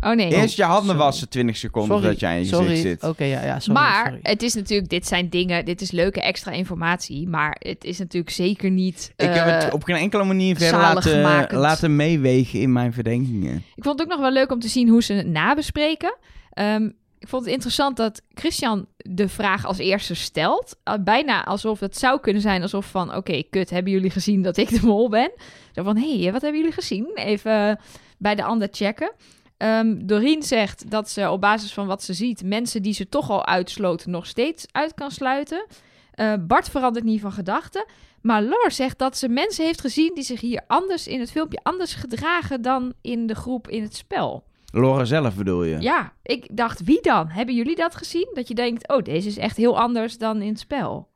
Oh nee. Eerst je handen sorry. wassen 20 seconden Sorry. voordat je aan je sorry. gezicht zit. Oké, ja, ja, sorry. maar sorry. het is natuurlijk, dit zijn dingen, dit is leuke extra informatie, maar het is natuurlijk zeker niet. Ik heb het eh, op geen enkele manier verder laten, meewegen in mijn verdenkingen. Ik vond het ook nog wel leuk om te zien hoe ze het nabespreken. Ehm, ik vond het interessant dat Christian de vraag als eerste stelt. Uh, bijna alsof het zou kunnen zijn alsof van... Oké, kut, hebben jullie gezien dat ik de mol ben? Zo van, hé, hey, wat hebben jullie gezien? Even bij de ander checken. Ehm Doreen zegt dat ze op basis van wat ze ziet... mensen die ze toch al uitsloot nog steeds uit kan sluiten. Eh, Bart verandert niet van gedachten. Maar Lor zegt dat ze mensen heeft gezien... die zich hier anders in het filmpje anders gedragen... dan in de groep in het spel. Laura zelf bedoel je? Ja, ik dacht, wie dan? Hebben jullie dat gezien? Dat je denkt, oh, deze is echt heel anders dan in het spel.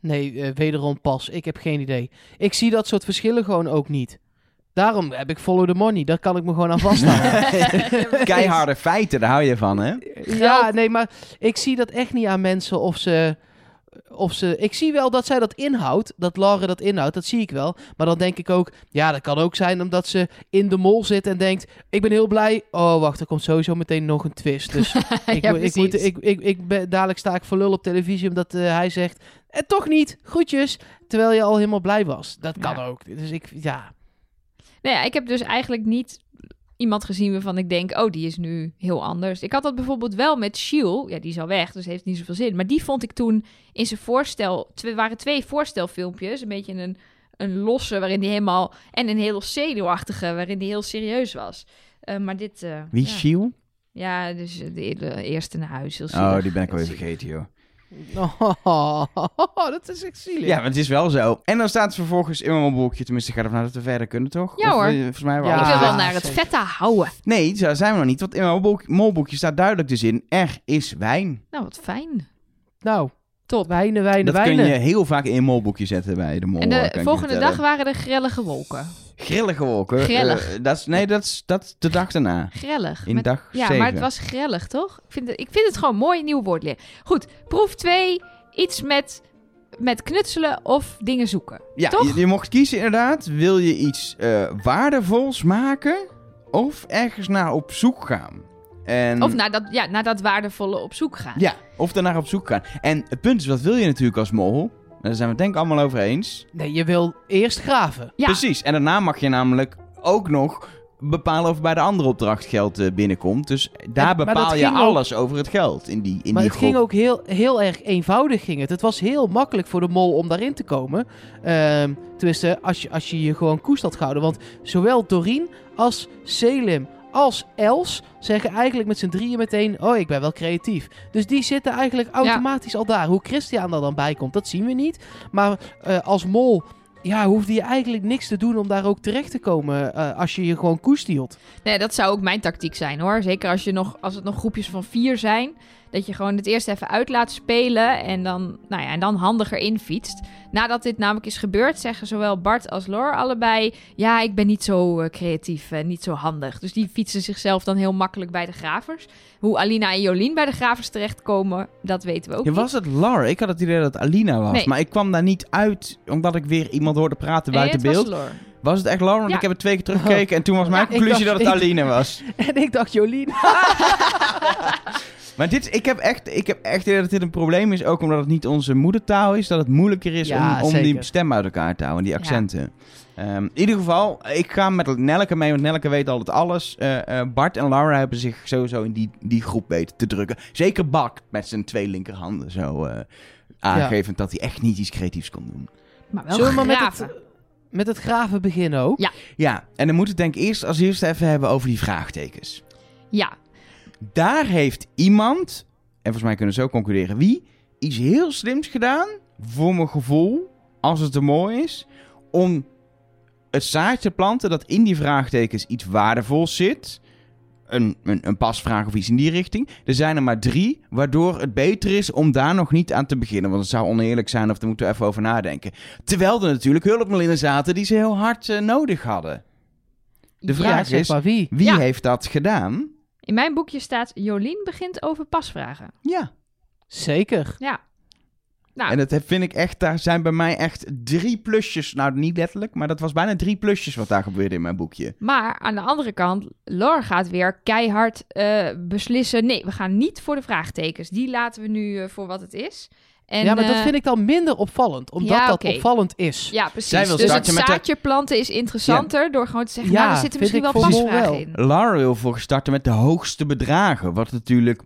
Nee, eh, wederom pas. Ik heb geen idee. Ik zie dat soort verschillen gewoon ook niet. Daarom heb ik follow the money. Daar kan ik me gewoon aan vasthouden. Keiharde feiten, daar hou je van, hè? ja, nee, maar ik zie dat echt niet aan mensen of ze... Of ze, ik zie wel dat zij dat inhoudt, dat Laura dat inhoudt, dat zie ik wel. Maar dan denk ik ook, ja, dat kan ook zijn omdat ze in de mol zit en denkt, ik ben heel blij. Oh, wacht, er komt sowieso meteen nog een twist. Dus ik, ja, ik, moet, ik, ik, ik ben, dadelijk sta ik voor lul op televisie omdat eh, hij zegt, en toch niet, groetjes. Terwijl je al helemaal blij was. Dat kan Ja. ook. Dus ik, ja, Nou ja, ik heb dus eigenlijk niet iemand gezien waarvan ik denk, oh, die is nu heel anders. Ik had dat bijvoorbeeld wel met Shiel. Ja, die is al weg, dus heeft niet zoveel zin. Maar die vond ik toen in zijn voorstel... Er waren twee voorstelfilmpjes. Een beetje een, een losse, waarin die helemaal... En een heel zenuwachtige, waarin die heel serieus was. Eh, maar dit... eh, Wie, ja. Shiel? Ja, dus de, de eerste naar huis. Oh, die ben ik alweer vergeten, joh. Oh, dat is echt zielig. Ja, maar het is wel zo. En dan staat het vervolgens in mijn boekje, tenminste, ik ga ervan uit dat we verder kunnen, toch? Ja, hoor. eh, volgens mij Ja, Ik wil wel naar het zeker. vette houden. Nee, zo zijn we nog niet. Want in mijn molboek- molboekje staat duidelijk dus in, er is wijn. Nou, wat fijn. Nou, Top. wijnen, wijnen, Dat kun wijnen. je heel vaak in je molboekje zetten bij de mol. En de volgende dag waren er grellige wolken. Grillige wolken. Grillig. Eh, dat is, nee, dat is, dat is de dag daarna. Grellig. In Met- dag ja, maar het was grellig, toch? Ik vind het, ik vind het gewoon mooi, nieuw woord leren. Goed, proef 2. Iets met, met knutselen of dingen zoeken. Ja, Toch? je, je mocht kiezen inderdaad. Wil je iets eh, waardevols maken of ergens naar op zoek gaan? En, Of naar dat, ja, naar dat waardevolle op zoek gaan. Ja, of daarnaar op zoek gaan. En het punt is, wat wil je natuurlijk als mol? Daar zijn we het denk ik allemaal over eens. Nee, je wil eerst graven. Ja. Precies. En daarna mag je namelijk ook nog bepalen of bij de andere opdracht geld eh, binnenkomt. Dus daar bepaal je ook- alles over het geld in die, in maar die het groep. ging ook heel, heel erg eenvoudig. Ging het. het was heel makkelijk voor de mol om daarin te komen. Ehm tenminste, als je, als je je gewoon koest had gehouden. Want zowel Doreen als Selim als Els zeggen eigenlijk met z'n drieën meteen... Oh, ik ben wel creatief. Dus die zitten eigenlijk automatisch al daar. Hoe Christian er dan bij komt, dat zien we niet. Maar eh, als mol... Ja, hoefde je eigenlijk niks te doen om daar ook terecht te komen eh, als je je gewoon koest hield. Nee, dat zou ook mijn tactiek zijn hoor. Zeker als, je nog, als het nog groepjes van vier zijn. Dat je gewoon het eerst even uit laat spelen. En dan, nou ja, en dan handiger infietst. Nadat dit namelijk is gebeurd, zeggen zowel Bart als Lor allebei. Ja, ik ben niet zo eh, creatief en niet zo handig. Dus die fietsen zichzelf dan heel makkelijk bij de gravers. Hoe Alina en Jolien bij de gravers terechtkomen, dat weten we ook Ja, was het Lar? Ik had het idee dat het Alina was. Nee. Maar ik kwam daar niet uit omdat ik weer iemand hoorde praten Nee, buiten was beeld. Lor. Was het echt Lar? Want Ja. ik heb het twee keer teruggekeken en toen was mijn Ja, conclusie dacht- dat het Alina was. En ik dacht, Jolien... Maar dit, ik heb echt, ik heb echt idee dat dit een probleem is, ook omdat het niet onze moedertaal is, dat het moeilijker is Ja, om, om die zeker. stem uit elkaar te houden, die accenten. Ehm, in ieder geval, ik ga met Nelke mee, want Nelke weet altijd alles. Eh, eh, Bart en Laura hebben zich sowieso in die, die groep weten te drukken. Zeker Bart met zijn twee linkerhanden zo eh, aangevend dat hij echt niet iets creatiefs kon doen. Maar wel Zullen we maar met het, met het graven beginnen ook? Ja. Ja, en dan moeten we het denk ik eerst als eerste even hebben over die vraagtekens. Ja, Daar heeft iemand, en volgens mij kunnen we zo concluderen wie, iets heel slims gedaan, voor mijn gevoel, als het te mooi is, om het zaadje te planten dat in die vraagtekens iets waardevols zit. een, een, een pasvraag of iets in die richting. Er zijn er maar drie, waardoor het beter is om daar nog niet aan te beginnen. Want het zou oneerlijk zijn of daar moeten we even over nadenken. Terwijl er natuurlijk hulpmiddelen zaten die ze heel hard eh, nodig hadden. De vraag is, wie? wie Ja. heeft dat gedaan? In mijn boekje staat, Jolien begint over pasvragen. Ja. Zeker. Ja. Nou, En dat vind ik echt, daar zijn bij mij echt drie plusjes. Nou, niet letterlijk, maar dat was bijna drie plusjes wat daar gebeurde in mijn boekje. Maar aan de andere kant, Laura gaat weer keihard eh, beslissen. Nee, we gaan niet voor de vraagtekens. Die laten we nu eh, voor wat het is. En, ja, maar dat eh, vind ik dan minder opvallend. Omdat ja, dat opvallend is. Ja, precies. Zij wil dus het de- zaadje planten is interessanter door gewoon te zeggen, Ja, nou, er zitten misschien wel pasvragen wel. in. Lara wil voor starten met de hoogste bedragen. Wat natuurlijk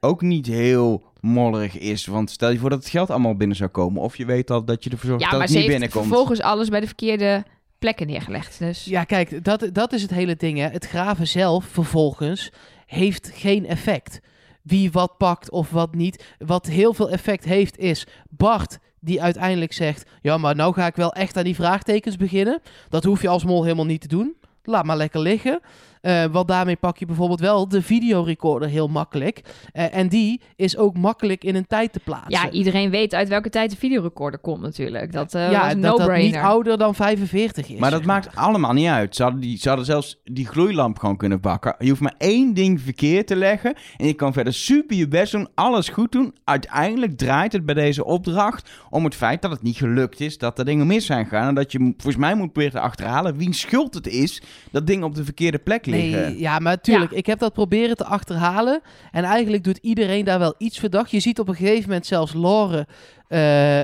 ook niet heel mollerig is. Want stel je voor dat het geld allemaal binnen zou komen. Of je weet al dat je ervoor zorgt Ja, dat maar het ze niet heeft binnenkomt. vervolgens alles bij de verkeerde plekken neergelegd. Dus Ja, kijk, dat, dat is het hele ding. Hè. Het graven zelf vervolgens heeft geen effect. Wie wat pakt of wat niet. Wat heel veel effect heeft is Bart die uiteindelijk zegt... Ja, maar nou ga ik wel echt aan die vraagtekens beginnen. Dat hoef je als mol helemaal niet te doen. Laat maar lekker liggen. Eh, want daarmee pak je bijvoorbeeld wel de videorecorder heel makkelijk. Eh, en die is ook makkelijk in een tijd te plaatsen. ja, iedereen weet uit welke tijd de videorecorder komt natuurlijk. Dat eh ja, was een dat dat niet no-brainer. ouder dan 45 is. Maar dat maakt allemaal niet uit. Ze hadden, die, ze hadden zelfs die gloeilamp gewoon kunnen bakken. Je hoeft maar één ding verkeerd te leggen. En je kan verder super je best doen. Alles goed doen. Uiteindelijk draait het bij deze opdracht om het feit dat het niet gelukt is. Dat er dingen mis zijn gegaan. En dat je volgens mij moet proberen te achterhalen wiens schuld het is. Dat dingen op de verkeerde plek liggen. Nee, ja, maar tuurlijk. Ik heb dat proberen te achterhalen. En eigenlijk doet iedereen daar wel iets verdacht. Je ziet op een gegeven moment zelfs Lore eh,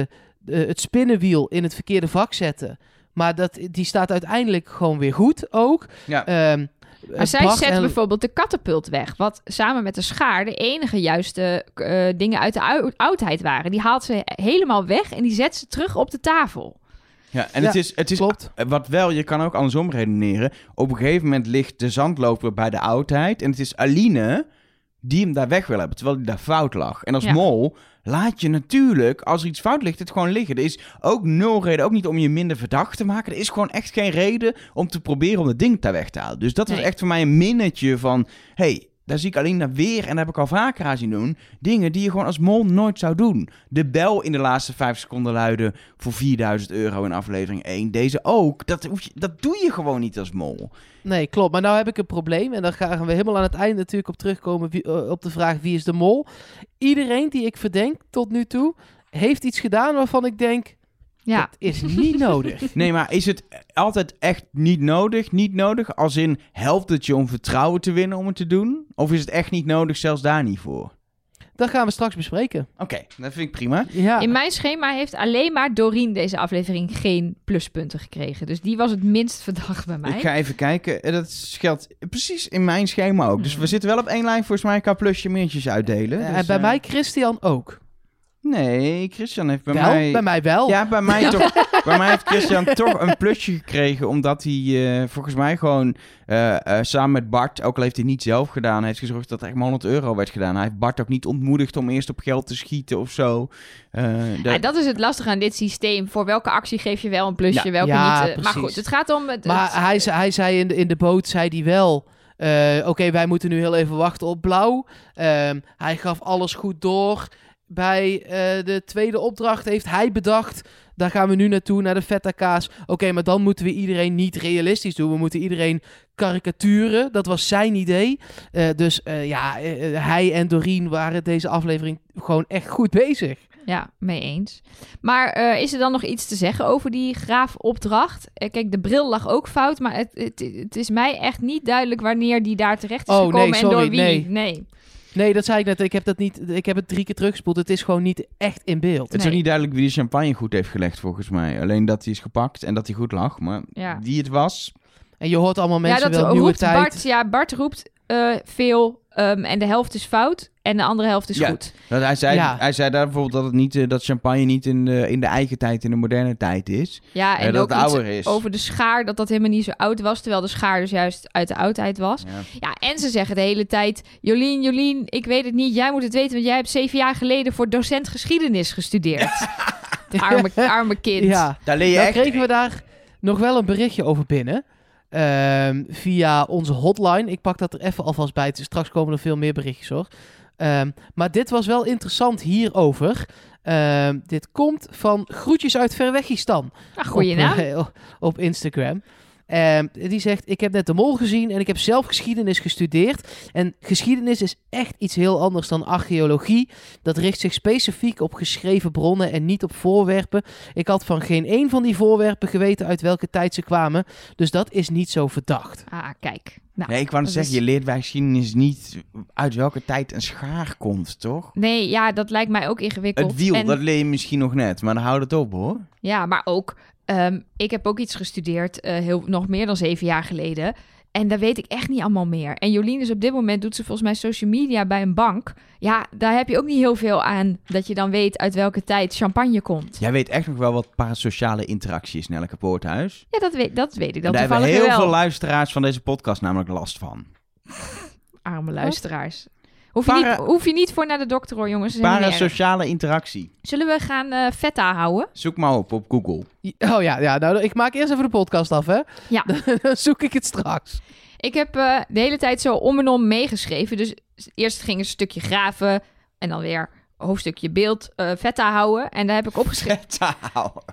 eh, de- het spinnenwiel in het verkeerde vak zetten. Maar dat, die staat uiteindelijk gewoon weer goed ook. Ja. Ehm, Maar zij Bart zet en- bijvoorbeeld de katapult weg. Wat samen met de schaar de enige juiste eh, dingen uit de ou- oudheid waren. Die haalt ze helemaal weg en die zet ze terug op de tafel. Ja, en Ja, het is, het is klopt. Eh, Wat wel, je kan ook andersom redeneren. Op een gegeven moment ligt de zandloper bij de oudheid. En het is Aline die hem daar weg wil hebben, terwijl hij daar fout lag. En als Ja. mol laat je natuurlijk, als er iets fout ligt, het gewoon liggen. Er is ook nul reden, ook niet om je minder verdacht te maken. Er is gewoon echt geen reden om te proberen om het ding daar weg te halen. Dus dat was echt voor mij een minnetje van... hey, daar zie ik alleen naar weer, en daar heb ik al vaker aan zien doen, dingen die je gewoon als mol nooit zou doen. De bel in de laatste vijf seconden luiden voor 4000 euro in aflevering 1. Deze ook. Dat, dat doe je gewoon niet als mol. Nee, klopt. Maar nou heb ik een probleem. En daar gaan we helemaal aan het einde natuurlijk op terugkomen. Eh, op de vraag wie is de mol. Iedereen die ik verdenk tot nu toe... heeft iets gedaan waarvan ik denk... Ja, Dat is niet nodig. Nee, maar is het altijd echt niet nodig? Niet nodig als in helpt het je om vertrouwen te winnen om het te doen? Of is het echt niet nodig, zelfs daar niet voor? Dat gaan we straks bespreken. Oké, dat vind ik prima. Ja. in mijn schema heeft alleen maar Doreen deze aflevering geen pluspunten gekregen. Dus die was het minst verdacht bij mij. Ik ga even kijken. Eh, Dat geldt precies in mijn schema ook. Dus we zitten wel op één lijn volgens mij qua plusje meertjes uitdelen. Eh, Dus, en bij eh, mij Christian ook. Nee, Christian heeft bij wel, mij... bij mij wel. Ja, bij mij, toch, bij mij heeft Christian toch een plusje gekregen. Omdat hij eh, volgens mij gewoon eh, eh, samen met Bart, ook al heeft hij niet zelf gedaan, heeft gezorgd dat er echt maar 100 euro werd gedaan. Hij heeft Bart ook niet ontmoedigd om eerst op geld te schieten of zo. Eh, de- Ja, dat is het lastige aan dit systeem. Voor welke actie geef je wel een plusje, Ja. welke Ja, niet. maar goed, het gaat om... Het, Maar het- hij, zei- hij zei in de, in de boot, zei hij wel... eh, Oké, wij moeten nu heel even wachten op blauw. Ehm, hij gaf alles goed door. Bij eh, de tweede opdracht heeft hij bedacht... Daar gaan we nu naartoe, naar de feta kaas. Oké, maar dan moeten we iedereen niet realistisch doen. We moeten iedereen karikaturen. Dat was zijn idee. Eh, dus eh, ja, hij en Doreen waren deze aflevering gewoon echt goed bezig. Ja, mee eens. Maar is er dan nog iets te zeggen over die graafopdracht? Kijk, de bril lag ook fout, maar het, het, het is mij echt niet duidelijk wanneer die daar terecht is Oh, gekomen nee, en door wie. nee. nee. Nee, dat zei ik net. Ik heb, dat niet, ik heb het drie keer teruggespoeld. Het is gewoon niet echt in beeld. het is ook niet duidelijk wie de champagne goed heeft gelegd, volgens mij. Alleen dat hij is gepakt en dat hij goed lag. Maar Ja. wie het was... En je hoort allemaal mensen ja, dat wel nieuwe roept tijd. Bart. Ja, Bart roept eh, veel ehm, en de helft is fout en de andere helft is Ja. goed. Dat hij, zei, Ja. hij zei daar bijvoorbeeld dat, het niet, eh, dat champagne niet in de, in de eigen tijd, in de moderne tijd is. Ja, En en dat ook het iets ouder is. over de schaar, dat dat helemaal niet zo oud was, terwijl de schaar dus juist uit de oudheid was. Ja. Ja, en ze zeggen de hele tijd: Jolien, Jolien, ik weet het niet. Jij moet het weten, want jij hebt zeven jaar geleden voor docent geschiedenis gestudeerd. arme, arme kind. Ja, Daar leer je nou echt... kregen we daar nog wel een berichtje over binnen. Ehm, via onze hotline. Ik pak dat er even alvast bij. Straks komen er veel meer berichtjes hoor. Ehm, maar dit was wel interessant hierover. Ehm, dit komt van Groetjes uit Verwegistan. Nou, goeie op, naam. eh, op Instagram. Ehm, die zegt, ik heb net de mol gezien en ik heb zelf geschiedenis gestudeerd. En geschiedenis is echt iets heel anders dan archeologie. Dat richt zich specifiek op geschreven bronnen en niet op voorwerpen. Ik had van geen één van die voorwerpen geweten uit welke tijd ze kwamen. Dus dat is niet zo verdacht. Ah, kijk. Nou, Nee, ik wou net zeggen, is- je leert bij geschiedenis niet uit welke tijd een schaar komt, toch? Nee, ja, dat lijkt mij ook ingewikkeld. Het wiel, En- dat leer je misschien nog net, maar dan houdt het op hoor. Ja, maar ook, ehm, ik heb ook iets gestudeerd, eh, heel, nog meer dan zeven jaar geleden. En daar weet ik echt niet allemaal meer. En Jolien is op dit moment, doet ze volgens mij social media bij een bank. Ja, daar heb je ook niet heel veel aan dat je dan weet uit welke tijd champagne komt. Jij weet echt nog wel wat parasociale interactie is in elke poorthuis. Ja, dat weet, dat weet ik dan daar hebben heel wel. veel luisteraars van deze podcast namelijk last van. Arme luisteraars. Hoef je, Para- niet, hoef je niet voor naar de dokter hoor, jongens. Dat is helemaal niet erg. Parasociale interactie. Zullen we gaan eh feta houden? Zoek maar op op Google. Oh ja, ja nou, ik maak eerst even de podcast af, hè? Ja. Dan zoek ik het straks. Ik heb eh, de hele tijd zo om en om meegeschreven. Dus eerst ging een stukje graven en dan weer hoofdstukje beeld eh feta houden. En daar heb ik opgeschreven.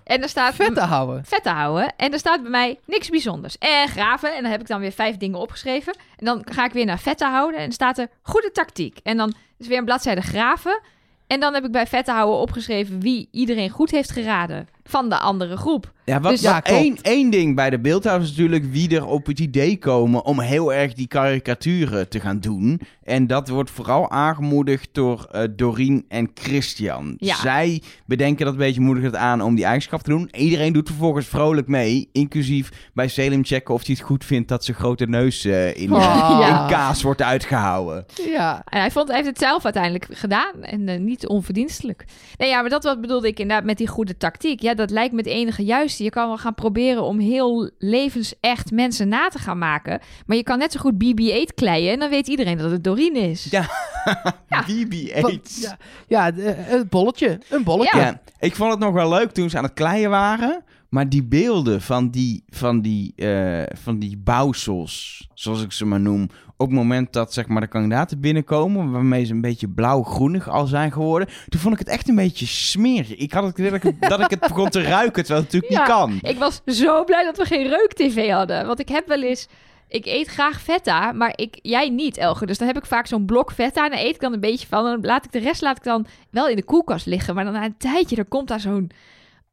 En er staat Vet te houden. Vette houden. En er staat bij mij niks bijzonders. En graven. En dan heb ik dan weer vijf dingen opgeschreven. En dan ga ik weer naar vette houden. En dan staat er goede tactiek. En dan is weer een bladzijde graven. En dan heb ik bij vette houden opgeschreven wie iedereen goed heeft geraden. Van de andere groep. Ja, wat, Dus- Ja, klopt. één, één ding bij de beeldhouwers is natuurlijk wie er op het idee komen om heel erg die karikaturen te gaan doen. En dat wordt vooral aangemoedigd door eh Doreen en Christian. Ja. Zij bedenken dat een beetje, moedigen het aan om die eigenschap te doen. Iedereen doet vervolgens vrolijk mee, inclusief bij Selim checken of hij het goed vindt dat zijn grote neus eh, in, Oh. Ja. in kaas wordt uitgehouden. Ja. En hij, vond, hij heeft het zelf uiteindelijk gedaan. En eh, niet onverdienstelijk. Nee, ja, maar dat wat bedoelde ik inderdaad met die goede tactiek. Ja, dat lijkt me het enige juiste. Je kan wel gaan proberen om heel levensecht mensen na te gaan maken. Maar je kan net zo goed BB-8 kleien. En dan weet iedereen dat het Doreen is. Ja. Ja. BB-8. Wat- Ja, ja een bolletje. Een bolletje. Ja. Ja, ik vond het nog wel leuk toen ze aan het kleien waren. Maar die beelden van die, van die, eh, van die bouwsels, zoals ik ze maar noem... op het moment dat zeg maar, de kandidaten binnenkomen... waarmee ze een beetje blauw-groenig al zijn geworden... toen vond ik het echt een beetje smerig. Ik had het idee dat ik, het- dat ik het begon te ruiken, terwijl het natuurlijk Ja. niet kan. Ik was zo blij dat we geen reuk-tv hadden. Want ik heb wel eens... Ik eet graag feta, maar ik, jij niet, Elger. Dus dan heb ik vaak zo'n blok feta en daar eet ik dan een beetje van. En dan laat ik de rest laat ik dan wel in de koelkast liggen. Maar dan na een tijdje, dan komt daar zo'n...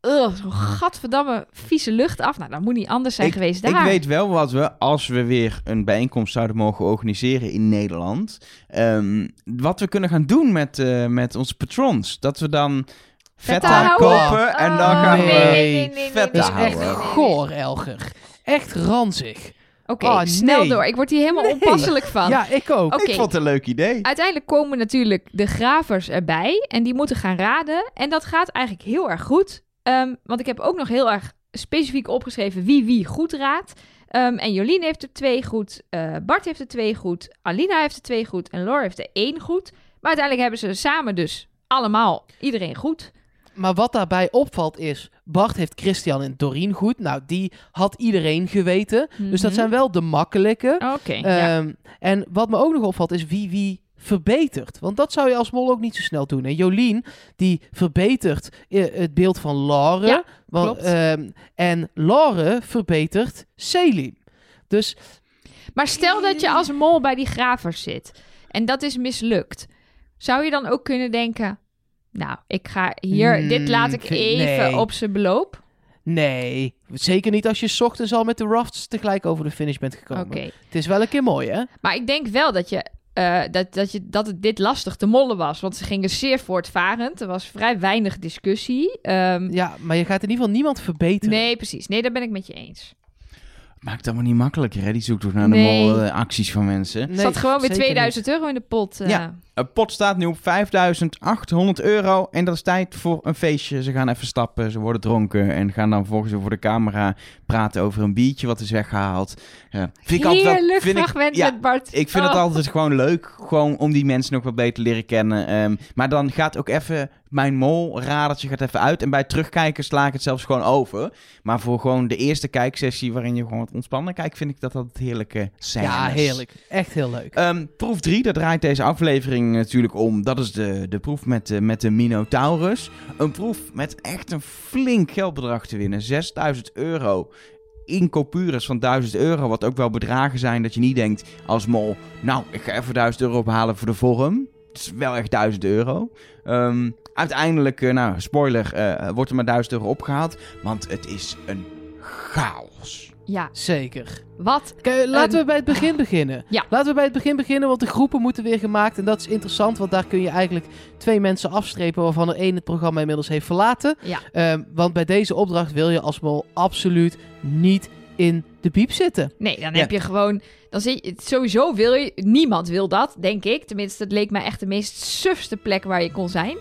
Ugh, zo'n gadverdamme vieze lucht af. Nou, dat moet niet anders zijn ik, geweest ik daar. weet wel wat we, als we weer een bijeenkomst zouden mogen organiseren in Nederland... ehm, wat we kunnen gaan doen met, eh, met onze patrons. Dat we dan houden? kopen en dan Oh, gaan nee, we... nee, nee, nee, vet nee, Dat is echt goor, Elger. Echt ranzig. Oké, Oh, snel nee. door. Ik word hier helemaal Nee. onpasselijk van. Ja, ik ook. Ik vond het een leuk idee. Uiteindelijk komen natuurlijk de gravers erbij en die moeten gaan raden. En dat gaat eigenlijk heel erg goed. Ehm, want ik heb ook nog heel erg specifiek opgeschreven wie wie goed raadt. Ehm, en Jolien heeft er twee goed, eh, Bart heeft er twee goed, Alina heeft er twee goed en Laura heeft er één goed. Maar uiteindelijk hebben ze samen dus allemaal iedereen goed. Maar wat daarbij opvalt is, Bart heeft Christian en Doreen goed. Nou, die had iedereen geweten. Dus dat Mhm. zijn wel de makkelijke. Oké, ja. Ehm, En wat me ook nog opvalt is wie wie verbetert. Want dat zou je als mol ook niet zo snel doen. En Jolien, die verbetert eh, het beeld van Laure. Ja, want, klopt. ehm, en Laure verbetert Selim. Dus Maar stel dat je als mol bij die gravers zit en dat is mislukt. Zou je dan ook kunnen denken, nou, ik ga hier, Hmm, dit laat ik even nee. op zijn beloop? nee, zeker niet als je ochtends al met de rafts tegelijk over de finish bent gekomen. Het is wel een keer mooi, hè? Maar ik denk wel dat, je, eh, dat, dat, je, dat het dit lastig te mollen was. Want ze gingen zeer voortvarend. Er was vrij weinig discussie. Ehm, Ja, maar je gaat in ieder geval niemand verbeteren. nee, precies. Nee, daar ben ik met je eens. Maakt het allemaal niet makkelijker, hè? Die zoektocht naar de Nee. mol, acties van mensen. Nee, zat gewoon weer zeker 2000 euro in de pot. eh. Ja. Een pot staat nu op 5800 euro en dat is tijd voor een feestje. Ze gaan even stappen, ze worden dronken en gaan dan volgens voor de camera praten over een biertje wat is weggehaald. Ja. Vind ik altijd vind ik- ja, met Bart. ik vind het Oh. altijd gewoon leuk, gewoon om die mensen nog wat beter leren kennen. Ehm, maar dan gaat ook even mijn mol-radertje gaat even uit. En bij het terugkijken sla ik het zelfs gewoon over. Maar voor gewoon de eerste kijksessie waarin je gewoon wat ontspannen kijkt, vind ik dat dat heerlijke scènes. Ja, heerlijk. Echt heel leuk. Ehm, proef 3, daar draait deze aflevering natuurlijk om. Dat is de, de proef met, de- met de Minotaurus. Een proef met echt een flink geldbedrag te winnen. 6000 euro in coupures van 1000 euro. Wat ook wel bedragen zijn dat je niet denkt als mol... Nou, ik ga even 1000 euro ophalen voor de vorm. Het is wel echt 1000 euro. Ehm, uiteindelijk, eh, nou, spoiler, eh, wordt er maar 1000 euro opgehaald. Want het is een chaos. Ja, Zeker. wat? Kijk, laten Een- we bij het begin beginnen. Ja. Laten we bij het begin beginnen, want de groepen moeten weer gemaakt. En dat is interessant, want daar kun je eigenlijk twee mensen afstrepen... waarvan er één het programma inmiddels heeft verlaten. Ja. Ehm, want bij deze opdracht wil je als mol absoluut niet in de piep zitten. Nee, dan Ja. heb je gewoon... Dan zit je, sowieso wil je... Niemand wil dat, denk ik. Tenminste, het leek mij echt de meest sufste plek waar je kon zijn.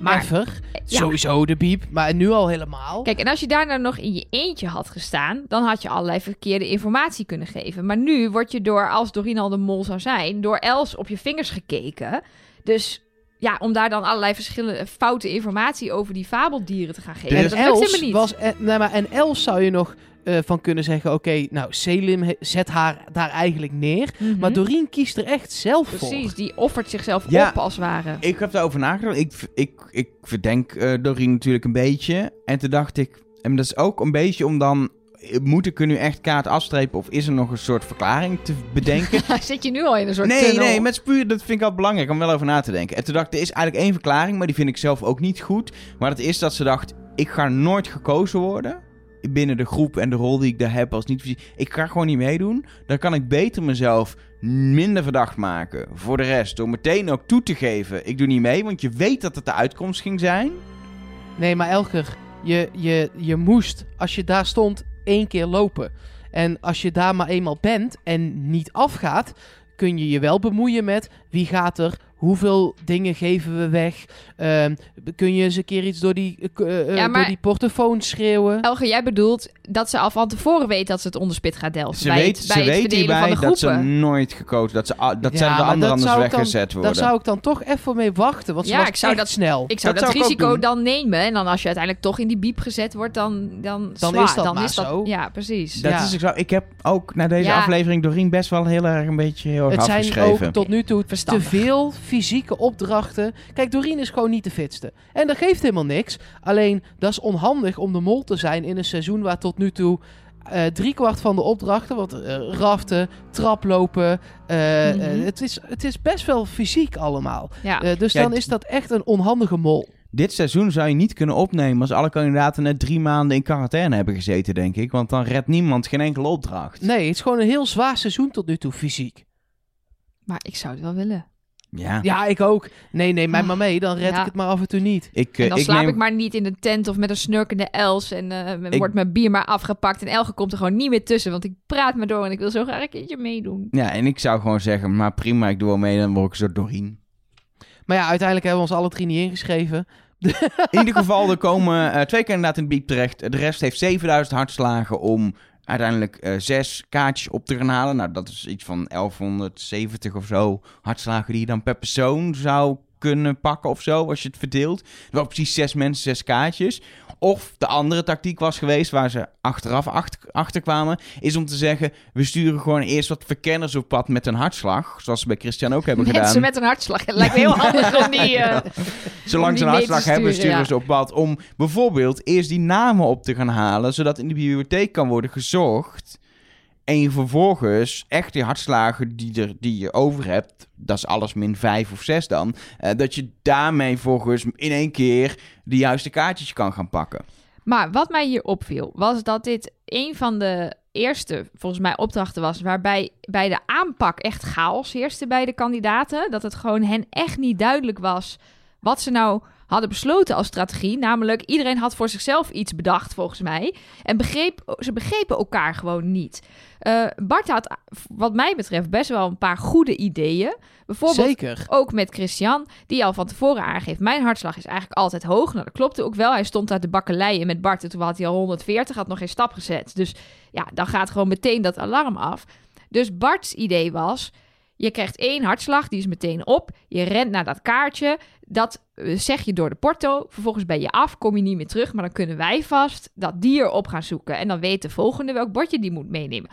Maar ja. Sowieso de piep, maar nu al helemaal. Kijk, en als je daar nou nog in je eentje had gestaan, dan had je allerlei verkeerde informatie kunnen geven. Maar nu word je door, als Doreen al de mol zou zijn, door Els op je vingers gekeken. Dus ja, om daar dan allerlei verschillende foute informatie over die fabeldieren te gaan geven. en dat Els helemaal niet. was, eh, nee, maar en Els zou je nog eh, van kunnen zeggen: oké, nou, Selim zet haar daar eigenlijk neer. Mhm. Maar Doreen kiest er echt zelf voor. Precies, die offert zichzelf Ja. op als ware. Ik heb daarover nagedacht. Ik, ik, ik verdenk eh Doreen natuurlijk een beetje. En toen dacht ik, en dat is ook een beetje om dan... Moet ik er nu echt kaart afstrepen of is er nog een soort verklaring te bedenken? Zit je nu al in een soort nee, tunnel? nee, met spuur, dat vind ik wel belangrijk om wel over na te denken. En toen dacht ik, er is eigenlijk één verklaring, maar die vind ik zelf ook niet goed. Maar dat is dat ze dacht, ik ga nooit gekozen worden binnen de groep en de rol die ik daar heb als niet Ik ga gewoon niet meedoen. Dan kan ik beter mezelf minder verdacht maken voor de rest. Door meteen ook toe te geven, ik doe niet mee, want je weet dat het de uitkomst ging zijn. Nee, maar Elger, je, je, je moest, als je daar stond, één keer lopen. En als je daar maar eenmaal bent en niet afgaat, kun je je wel bemoeien met wie gaat er, hoeveel dingen geven we weg. Ehm, kun je eens een keer iets door die, Ja, maar- door die portofoon schreeuwen. Elge, jij bedoelt dat ze al van tevoren weet dat ze het onderspit gaat delven. Ze bij weet, het, ze het weet hierbij van de dat ze nooit gekozen, dat, ze, dat Ja, zij de anderen dat anders zou ik dan- weggezet worden. Daar zou ik dan toch even mee wachten, want ze Ja, was ik zou echt dat- snel. Ik zou Dat zou ik risico dan nemen. En dan als je uiteindelijk toch in die biep gezet wordt, dan, dan, Dan is dat dan maar is dat, zo. Ja, precies. Dat Ja. is ook zo. Ik heb ook na deze Ja. aflevering Doreen best wel heel erg een beetje heel erg Het zijn afgeschreven. ook tot nu toe Verstandig. te veel fysieke opdrachten. Kijk, Doreen is gewoon niet de fitste. En dat geeft helemaal niks. Alleen, dat is onhandig om de mol te zijn in een seizoen waar tot nu toe... eh driekwart van de opdrachten, wat eh, raften, traplopen. eh, Mhm. eh, het, is, het is best wel fysiek allemaal. Ja. Eh, dus Ja, dan is dat echt een onhandige mol. Dit seizoen zou je niet kunnen opnemen als alle kandidaten net drie maanden in quarantaine hebben gezeten, denk ik. Want dan redt niemand geen enkele opdracht. Nee, het is gewoon een heel zwaar seizoen tot nu toe, fysiek. Maar ik zou het wel willen. Ja. Ja, ik ook. Nee, nee, mij maar mee. Dan red Ja. ik het maar af en toe niet. Ik, eh, En dan ik slaap neem... ik maar niet in een tent of met een snurkende els. En eh, Ik- wordt mijn bier maar afgepakt. En Elge komt er gewoon niet meer tussen. Want ik praat me door en ik wil zo graag een keertje meedoen. Ja, en ik zou gewoon zeggen, maar prima, ik doe wel mee, dan word ik zo Doreen. Maar ja, uiteindelijk hebben we ons alle drie niet ingeschreven. In ieder geval, er komen eh, twee kandidaten in de biep terecht. De rest heeft 7000 hartslagen om uiteindelijk eh, zes kaartjes op te gaan halen. Nou, dat is iets van 1170 of zo hartslagen die je dan per persoon zou kunnen pakken of zo, als je het verdeelt. Wel precies zes mensen, zes kaartjes. Of de andere tactiek was geweest, waar ze achteraf achter, kwamen, is om te zeggen, we sturen gewoon eerst wat verkenners op pad met een hartslag, zoals ze bij Christian ook hebben Mensen gedaan. met een hartslag. Het lijkt me heel handig om die... eh, Zolang om ze een hartslag hebben, sturen, sturen ja. ze op pad om bijvoorbeeld eerst die namen op te gaan halen, zodat in de bibliotheek kan worden gezocht. En je vervolgens echt die hartslagen die, er, die je over hebt, dat is alles min vijf of zes dan, eh, dat je daarmee volgens in één keer de juiste kaartjes kan gaan pakken. Maar wat mij hier opviel, was dat dit een van de eerste, volgens mij, opdrachten was... waarbij bij de aanpak echt chaos heerste bij de kandidaten. Dat het gewoon hen echt niet duidelijk was wat ze nou hadden besloten als strategie. Namelijk, iedereen had voor zichzelf iets bedacht, volgens mij. En begreep, ze begrepen elkaar gewoon niet. Eh, Bart had, wat mij betreft, best wel een paar goede ideeën. Bijvoorbeeld Zeker. ook met Christian, die al van tevoren aangeeft... mijn hartslag is eigenlijk altijd hoog. Nou, dat klopte ook wel. Hij stond uit de bakkeleien met Bart en toen had hij al 140, had nog geen stap gezet. Dus ja, dan gaat gewoon meteen dat alarm af. Dus Bart's idee was... Je krijgt één hartslag, die is meteen op. Je rent naar dat kaartje. Dat eh, zeg je door de porto. Vervolgens ben je af, kom je niet meer terug. Maar dan kunnen wij vast dat dier op gaan zoeken. En dan weet de volgende welk bordje die moet meenemen.